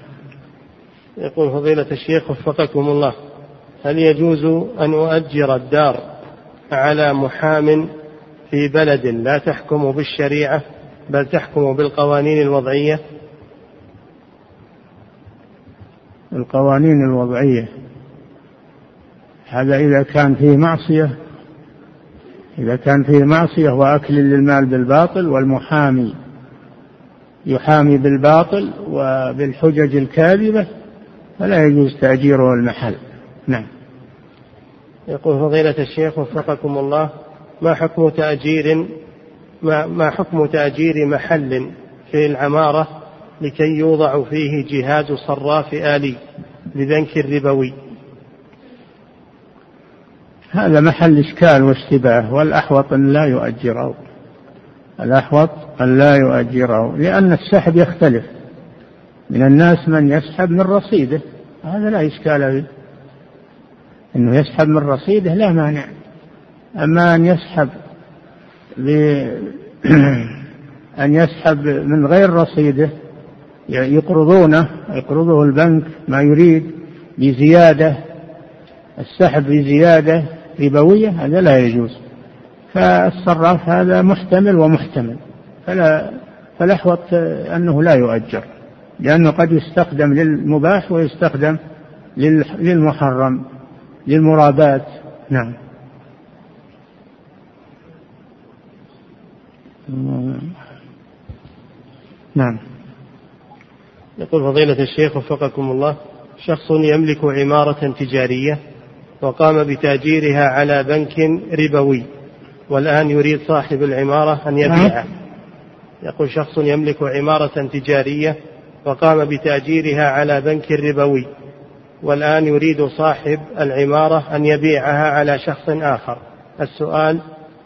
يقول فضيلة الشيخ وفقكم الله هل يجوز أن أؤجر الدار على محام في بلد لا تحكم بالشريعة بل تحكم بالقوانين الوضعية؟ القوانين الوضعية. هذا إذا كان فيه معصية إذا كان فيه معصية وأكل للمال بالباطل والمحامي يحامي بالباطل وبالحجج الكاذبة فلا يجوز تأجيره المحل. نعم. يقول فضيلة الشيخ وفقكم الله ما حكم تأجير ما, ما حكم تأجير محل في العمارة لكي يوضع فيه جهاز صراف آلي لبنك الربوي؟ هذا محل إشكال واشتباه والأحوط أن لا يؤجره. الأحوط أن لا يؤجره لأن السحب يختلف. من الناس من يسحب من رصيده. هذا لا إشكال فيه. أنه يسحب من رصيده لا مانع. أما أن يسحب أن يسحب من غير رصيده يقرضونه يقرضه البنك ما يريد بزيادة السحب بزيادة ربوية هذا لا يجوز. فالصراف هذا محتمل ومحتمل. فلا فالأحوط أنه لا يؤجر لأنه قد يستخدم للمباح ويستخدم للمحرم للمرابات. نعم. نعم. يقول فضيلة الشيخ وفقكم الله شخص يملك عمارة تجارية وقام بتأجيرها على بنك ربوي والآن يريد صاحب العمارة أن يبيعها يقول شخص يملك عمارة تجارية وقام بتأجيرها على بنك ربوي والآن يريد صاحب العمارة أن يبيعها على شخص آخر. السؤال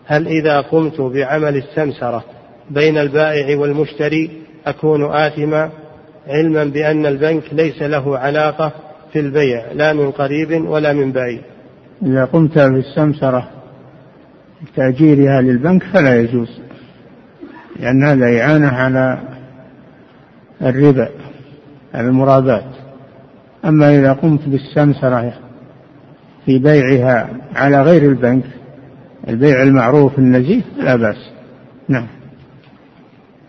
هل إذا قمت بعمل السمسرة بين البائع والمشتري أكون آثما؟ علما بأن البنك ليس له علاقة في البيع لا من قريب ولا من بعيد. إذا قمت بالسمسرة تأجيرها للبنك فلا يجوز لأن هذا إعانة على الربا على المرابات. أما إذا قمت بالسمسرة في بيعها على غير البنك البيع المعروف النزيه لا بأس. نعم.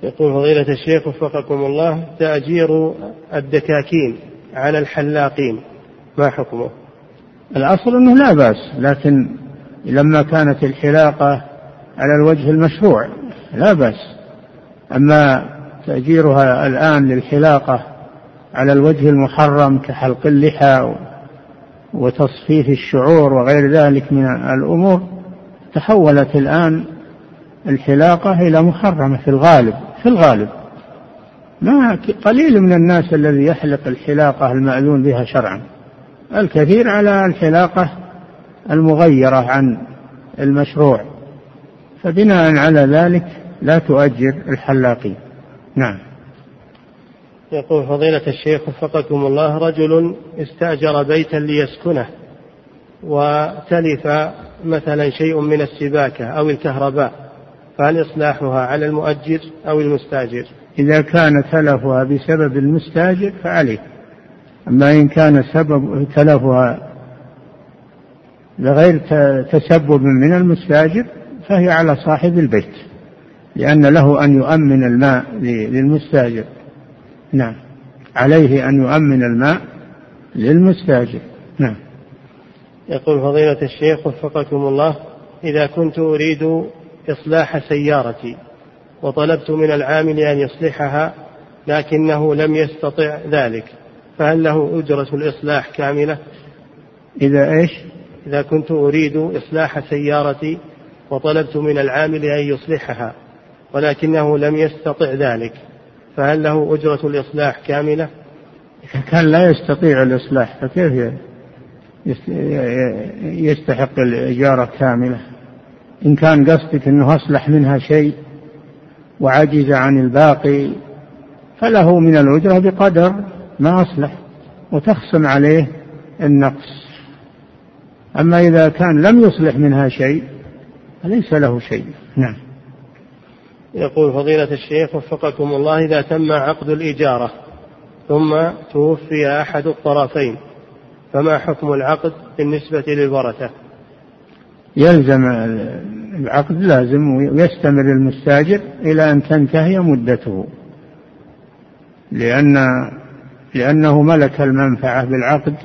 يقول فضيلة الشيخ وفقكم الله تأجير الدكاكين. على الحلاقين ما حكمه؟ الأصل أنه لا بأس لكن لما كانت الحلاقة على الوجه المشروع لا بأس أما تأجيرها الآن للحلاقة على الوجه المحرم كحلق اللحى وتصفيف الشعور وغير ذلك من الأمور تحولت الآن الحلاقة إلى محرمة في الغالب في الغالب ما قليل من الناس الذي يحلق الحلاقة المأذون بها شرعا. الكثير على الحلاقة المغيرة عن المشروع. فبناء على ذلك لا تؤجر الحلاقين. نعم. يقول فضيلة الشيخ وفقكم الله رجل استأجر بيتا ليسكنه وتلف مثلا شيء من السباكة أو الكهرباء فهل إصلاحها على المؤجر أو المستأجر؟ إذا كان تلفها بسبب المستاجر فعليه أما إن كان سبب تلفها لغير تسبب من المستاجر فهي على صاحب البيت لأن له أن يؤمن الماء للمستاجر. نعم. عليه أن يؤمن الماء للمستاجر. نعم. يقول فضيلة الشيخ وفقكم الله إذا كنت أريد إصلاح سيارتي وطلبت من العامل أن يصلحها لكنه لم يستطع ذلك فهل له أجرة الإصلاح كاملة؟ إذا إيش؟ إذا كنت أريد إصلاح سيارتي وطلبت من العامل أن يصلحها ولكنه لم يستطع ذلك فهل له أجرة الإصلاح كاملة؟ إذا كان لا يستطيع الإصلاح فكيف يستحق الإجارة كاملة إن كان قصدك أنه أصلح منها شيء وعجز عن الباقي فله من الأجرة بقدر ما أصلح وتخصم عليه النقص. أما إذا كان لم يصلح منها شيء فليس له شيء. نعم. يقول فضيلة الشيخ وفقكم الله إذا تم عقد الإجارة ثم توفي أحد الطرفين فما حكم العقد بالنسبة للورثة؟ يلزم العقد لازم ويستمر المستاجر إلى أن تنتهي مدته. لأن لأنه ملك المنفعة بالعقد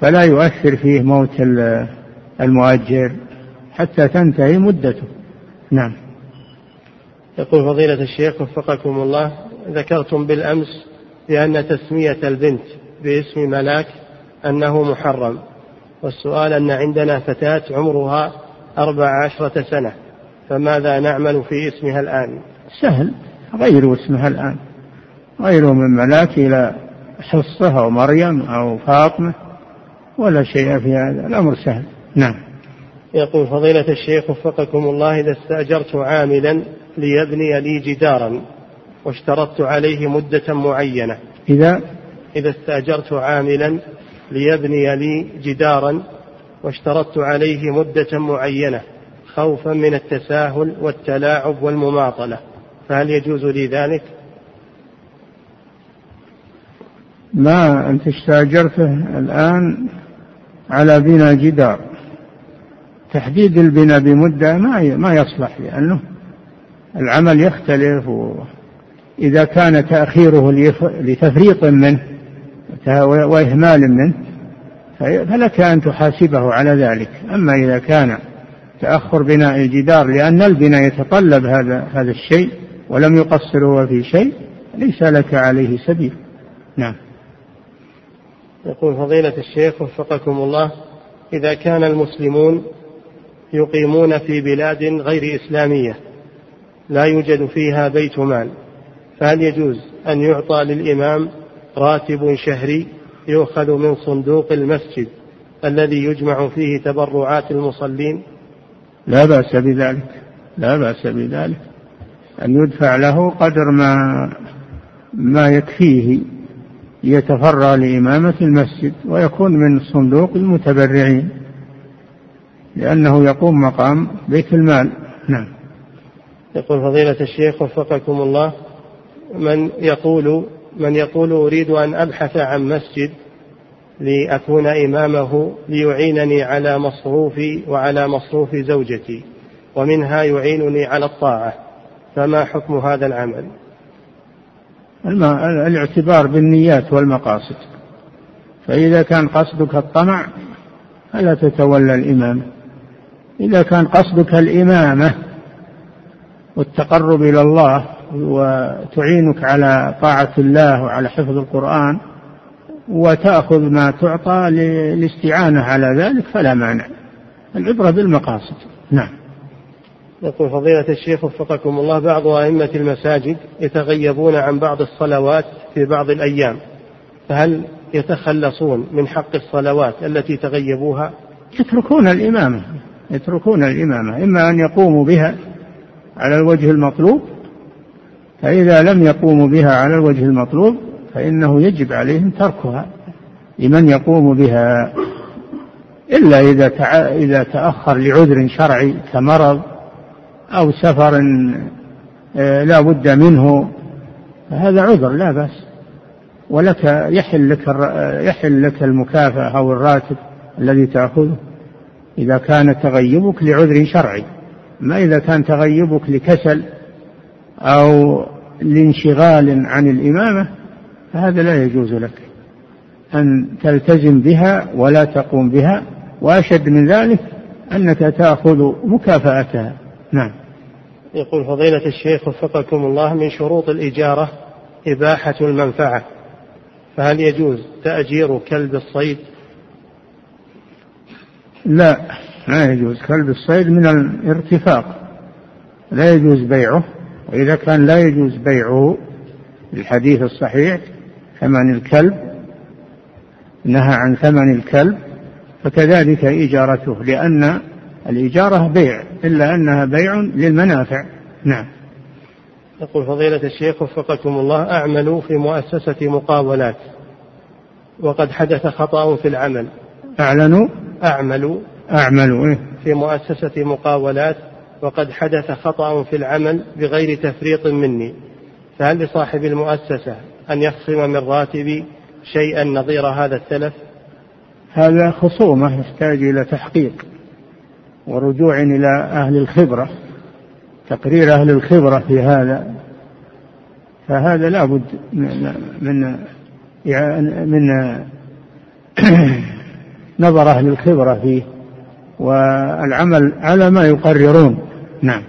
فلا يؤثر فيه موت المؤجر حتى تنتهي مدته. نعم. يقول فضيلة الشيخ وفقكم الله ذكرتم بالأمس بأن تسمية البنت باسم ملاك أنه محرم والسؤال أن عندنا فتاة عمرها أربع عشرة سنة فماذا نعمل في اسمها الآن؟ سهل غيروا اسمها الآن. غيروا من ملاك إلى حصة أو مريم أو فاطمة ولا شيء في هذا. الأمر سهل. نعم. يقول فضيلة الشيخ وفقكم الله إذا استأجرت عاملا ليبني لي جدارا واشترطت عليه مدة معينة. إذا؟ إذا استأجرت عاملا ليبني لي جدارا واشترطت عليه مدة معينة خوفا من التساهل والتلاعب والمماطلة فهل يجوز لي ذلك؟ ما أنت استأجرته الآن على بناء جدار تحديد البناء بمدة ما ما يصلح لأنه العمل يختلف إذا كان تأخيره لتفريط منه وإهمال منه فلك أن تحاسبه على ذلك. أما إذا كان تأخر بناء الجدار لأن البناء يتطلب هذا هذا الشيء ولم يقصر هو في شيء ليس لك عليه سبيل. نعم. يقول فضيلة الشيخ وفقكم الله إذا كان المسلمون يقيمون في بلاد غير إسلامية لا يوجد فيها بيت مال فهل يجوز أن يعطى للإمام راتب شهري يؤخذ من صندوق المسجد الذي يجمع فيه تبرعات المصلين؟ لا بأس بذلك لا بأس بذلك. أن يدفع له قدر ما ما يكفيه يتفرغ لإمامة المسجد ويكون من صندوق المتبرعين لأنه يقوم مقام بيت المال. نعم. يقول فضيلة الشيخ وفقكم الله من يقول من يقول أريد أن أبحث عن مسجد لأكون إمامه ليعينني على مصروفي وعلى مصروف زوجتي ومنها يعينني على الطاعة. فما حكم هذا العمل؟ الاعتبار بالنيات والمقاصد. فإذا كان قصدك الطمع فلا تتولى الإمامة إذا كان قصدك الإمامة والتقرب إلى الله وتعينك على طاعة الله وعلى حفظ القرآن وتأخذ ما تعطى للاستعانة على ذلك فلا مانع. العبرة بالمقاصد. نعم. يقول فضيلة الشيخ وفقكم الله بعض أئمة المساجد يتغيبون عن بعض الصلوات في بعض الأيام فهل يتخلصون من حق الصلوات التي تغيبوها؟ يتركون الإمامة يتركون الإمامة إما أن يقوموا بها على الوجه المطلوب فإذا لم يقوموا بها على الوجه المطلوب فإنه يجب عليهم تركها لمن يقوم بها. إلا إذا إذا تأخر لعذر شرعي كمرض أو سفر آه، لا بد منه فهذا عذر لا بأس. ولك يحل لك يحل لك المكافأة أو الراتب الذي تأخذه إذا كان تغيبك لعذر شرعي. ما إذا كان تغيبك لكسل أو لانشغال عن الإمامة فهذا لا يجوز لك أن تلتزم بها ولا تقوم بها وأشد من ذلك أنك تأخذ مكافأتها. نعم. يقول فضيلة الشيخ وفقكم الله من شروط الإجارة إباحة المنفعة. فهل يجوز تأجير كلب الصيد؟ لا لا يجوز. كلب الصيد من الارتفاق. لا يجوز بيعه وإذا كان لا يجوز بيعه الحديث الصحيح ثمن الكلب نهى عن ثمن الكلب فكذلك إجارته لأن الإجارة بيع إلا أنها بيع للمنافع. نعم. يقول فضيلة الشيخ وفقكم الله أعمل في مؤسسة مقاولات وقد حدث خطأ في العمل. أعلنوا أعمل أعمل إيه؟ في مؤسسة مقاولات وقد حدث خطأ في العمل بغير تفريط مني. فهل لصاحب المؤسسة أن يخصم من راتبي شيئا نظير هذا التلف هذا خصومة يحتاج إلى تحقيق ورجوع إلى أهل الخبرة تقرير أهل الخبرة في هذا. فهذا لا بد من من من نظر أهل الخبرة فيه والعمل على ما يقررون. نعم.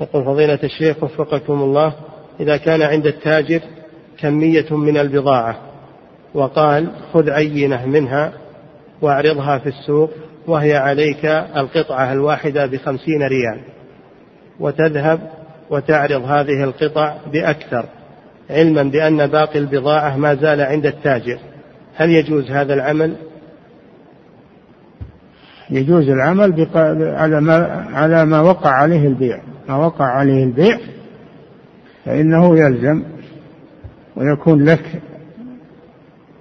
يقول فضيلة الشيخ وفقكم الله إذا كان عند التاجر كمية من البضاعة وقال خذ عينة منها واعرضها في السوق وهي عليك القطعة الواحدة بخمسين ريال وتذهب وتعرض هذه القطع بأكثر علما بأن باقي البضاعة ما زال عند التاجر. هل يجوز هذا العمل؟ يجوز العمل على ما على ما وقع عليه البيع. ما وقع عليه البيع فإنه يلزم ويكون لك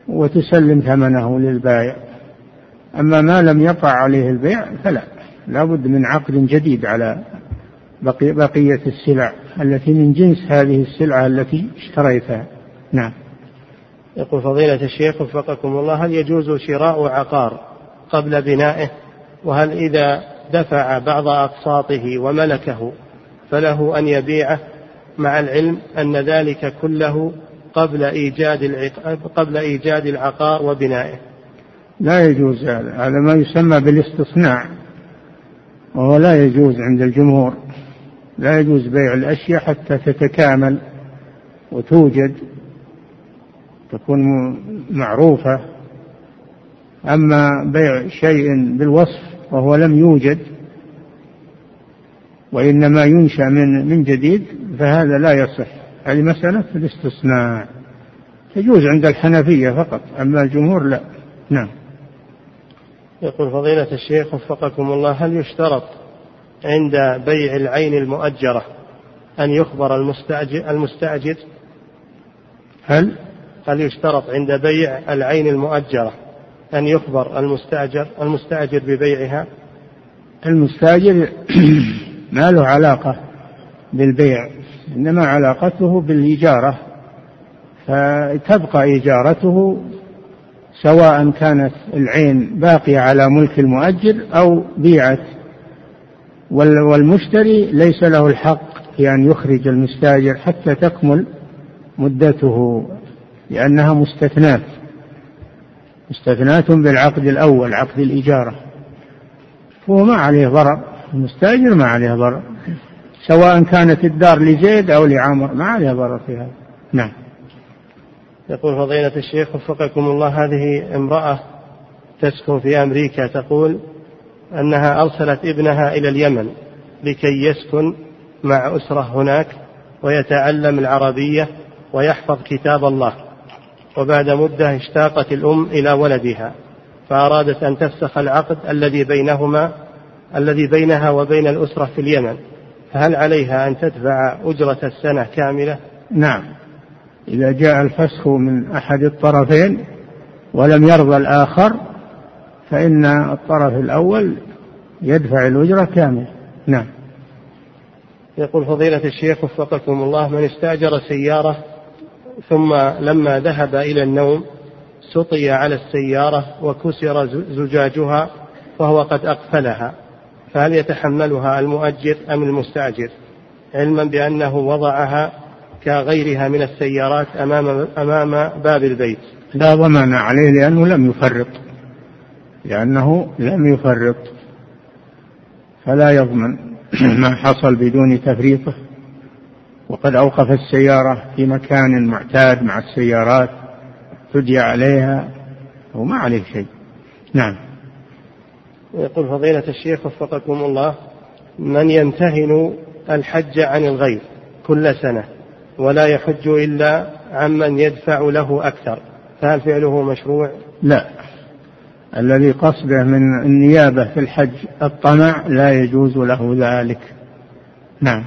وتسلم ثمنه للبائع. أما ما لم يقع عليه البيع فلا لا بد من عقد جديد على بقي بقية السلع التي من جنس هذه السلعة التي اشتريتها. نعم. يقول فضيلة الشيخ وفقكم الله هل يجوز شراء عقار قبل بنائه؟ وهل إذا دفع بعض أقساطه وملكه فله أن يبيعه؟ مع العلم أن ذلك كله قبل إيجاد قبل إيجاد العقار وبنائه. لا يجوز هذا. هذا ما يسمى بالاستصناع وهو لا يجوز عند الجمهور. لا يجوز بيع الأشياء حتى تتكامل وتوجد تكون معروفة. أما بيع شيء بالوصف وهو لم يوجد وإنما ينشأ من من جديد فهذا لا يصح. هذه مسألة الاستصناع تجوز عند الحنفية فقط أما الجمهور لا. نعم. يقول فضيلة الشيخ وفقكم الله هل يشترط عند بيع العين المؤجرة أن يخبر المستأجر, المستأجر؟ هل؟ هل يشترط عند بيع العين المؤجرة أن يخبر المستأجر المستأجر ببيعها؟ المستأجر ما له علاقة بالبيع. إنما علاقته بالإجارة فتبقى إجارته سواء كانت العين باقية على ملك المؤجر أو بيعت. والمشتري ليس له الحق في أن يخرج المستاجر حتى تكمل مدته لأنها مستثنات مستثنات بالعقد الأول عقد الإجارة. هو ما عليه ضرر المستاجر ما عليه ضرر. سواء كانت الدار لزيد أو لعمر ما عليه ضرر في هذا. نعم. يقول فضيلة الشيخ وفقكم الله هذه امرأة تسكن في أمريكا تقول أنها أرسلت ابنها إلى اليمن لكي يسكن مع أسرة هناك ويتعلم العربية ويحفظ كتاب الله. وبعد مدة اشتاقت الأم إلى ولدها فأرادت أن تفسخ العقد الذي بينهما الذي بينها وبين الأسرة في اليمن. فهل عليها أن تدفع أجرة السنة كاملة؟ نعم. إذا جاء الفسخ من أحد الطرفين ولم يرضى الآخر فإن الطرف الأول يدفع الأجرة كاملة. نعم. يقول فضيلة الشيخ وفقكم الله من استأجر سيارة ثم لما ذهب إلى النوم سطي على السيارة وكسر زجاجها وهو قد أقفلها. فهل يتحملها المؤجر أم المستأجر؟ علما بأنه وضعها كغيرها من السيارات أمام أمام باب البيت. لا ضمان عليه لأنه لم يفرط. لأنه لم يفرط. فلا يضمن ما حصل بدون تفريطه. وقد أوقف السيارة في مكان معتاد مع السيارات تدي عليها وما عليه شيء. نعم. ويقول فضيلة الشيخ وفقكم الله من يمتهن الحج عن الغير كل سنة ولا يحج إلا عمن يدفع له أكثر فهل فعله مشروع؟ لا الذي قصده من النيابة في الحج الطمع لا يجوز له ذلك نعم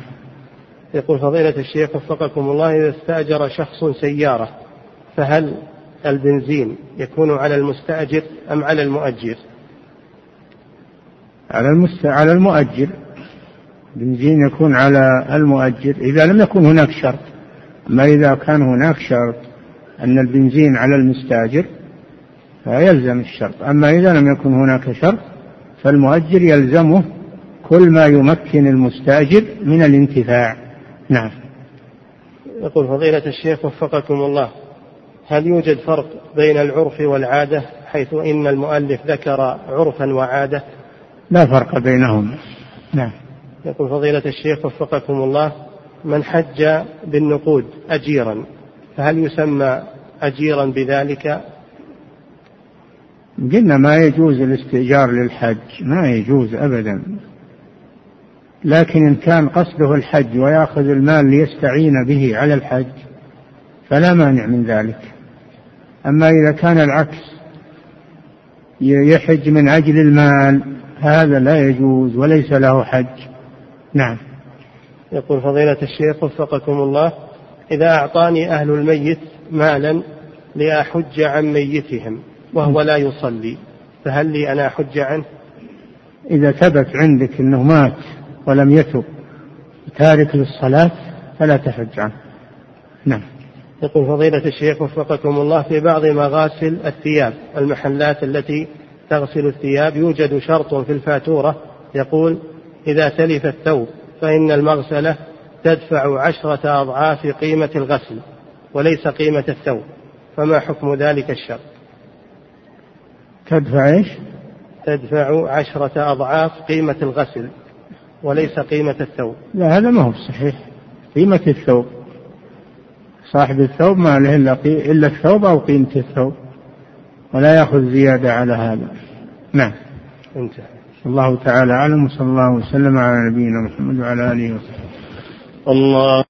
يقول فضيلة الشيخ وفقكم الله إذا استأجر شخص سيارة فهل البنزين يكون على المستأجر أم على المؤجر؟ على المست... على المؤجر. بنزين يكون على المؤجر. إذا لم يكن هناك شرط أما إذا كان هناك شرط أن البنزين على المستأجر فيلزم الشرط. أما إذا لم يكن هناك شرط فالمؤجر يلزمه كل ما يمكن المستأجر من الانتفاع. نعم. يقول فضيلة الشيخ وفقكم الله هل يوجد فرق بين العرف والعادة حيث إن المؤلف ذكر عرفا وعادة؟ لا فرق بينهما. نعم. يقول فضيلة الشيخ وفقكم الله من حج بالنقود أجيرا فهل يسمى أجيرا بذلك؟ قلنا ما يجوز الاستئجار للحج ما يجوز أبدا. لكن إن كان قصده الحج ويأخذ المال ليستعين به على الحج فلا مانع من ذلك. أما إذا كان العكس يحج من أجل المال هذا لا يجوز وليس له حج. نعم. يقول فضيلة الشيخ وفقكم الله إذا أعطاني أهل الميت مالا لأحج عن ميتهم وهو لا يصلي فهل لي أنا أحج عنه؟ إذا ثبت عندك أنه مات ولم يتب تارك للصلاة فلا تحج عنه. نعم. يقول فضيلة الشيخ وفقكم الله في بعض مغاسل الثياب المحلات التي تغسل الثياب يوجد شرط في الفاتورة يقول إذا تلف الثوب فإن المغسلة تدفع عشرة أضعاف قيمة الغسل وليس قيمة الثوب فما حكم ذلك الشرط؟ تدفع إيش؟ تدفع عشرة أضعاف قيمة الغسل وليس قيمة الثوب. لا هذا ما هو صحيح. قيمة الثوب. صاحب الثوب ما له إلا الثوب أو قيمة الثوب. ولا يأخذ زيادة على هذا. نعم. انتهى. الله تعالى أعلم وصلى الله وسلم على نبينا محمد وعلى آله وصحبه. الله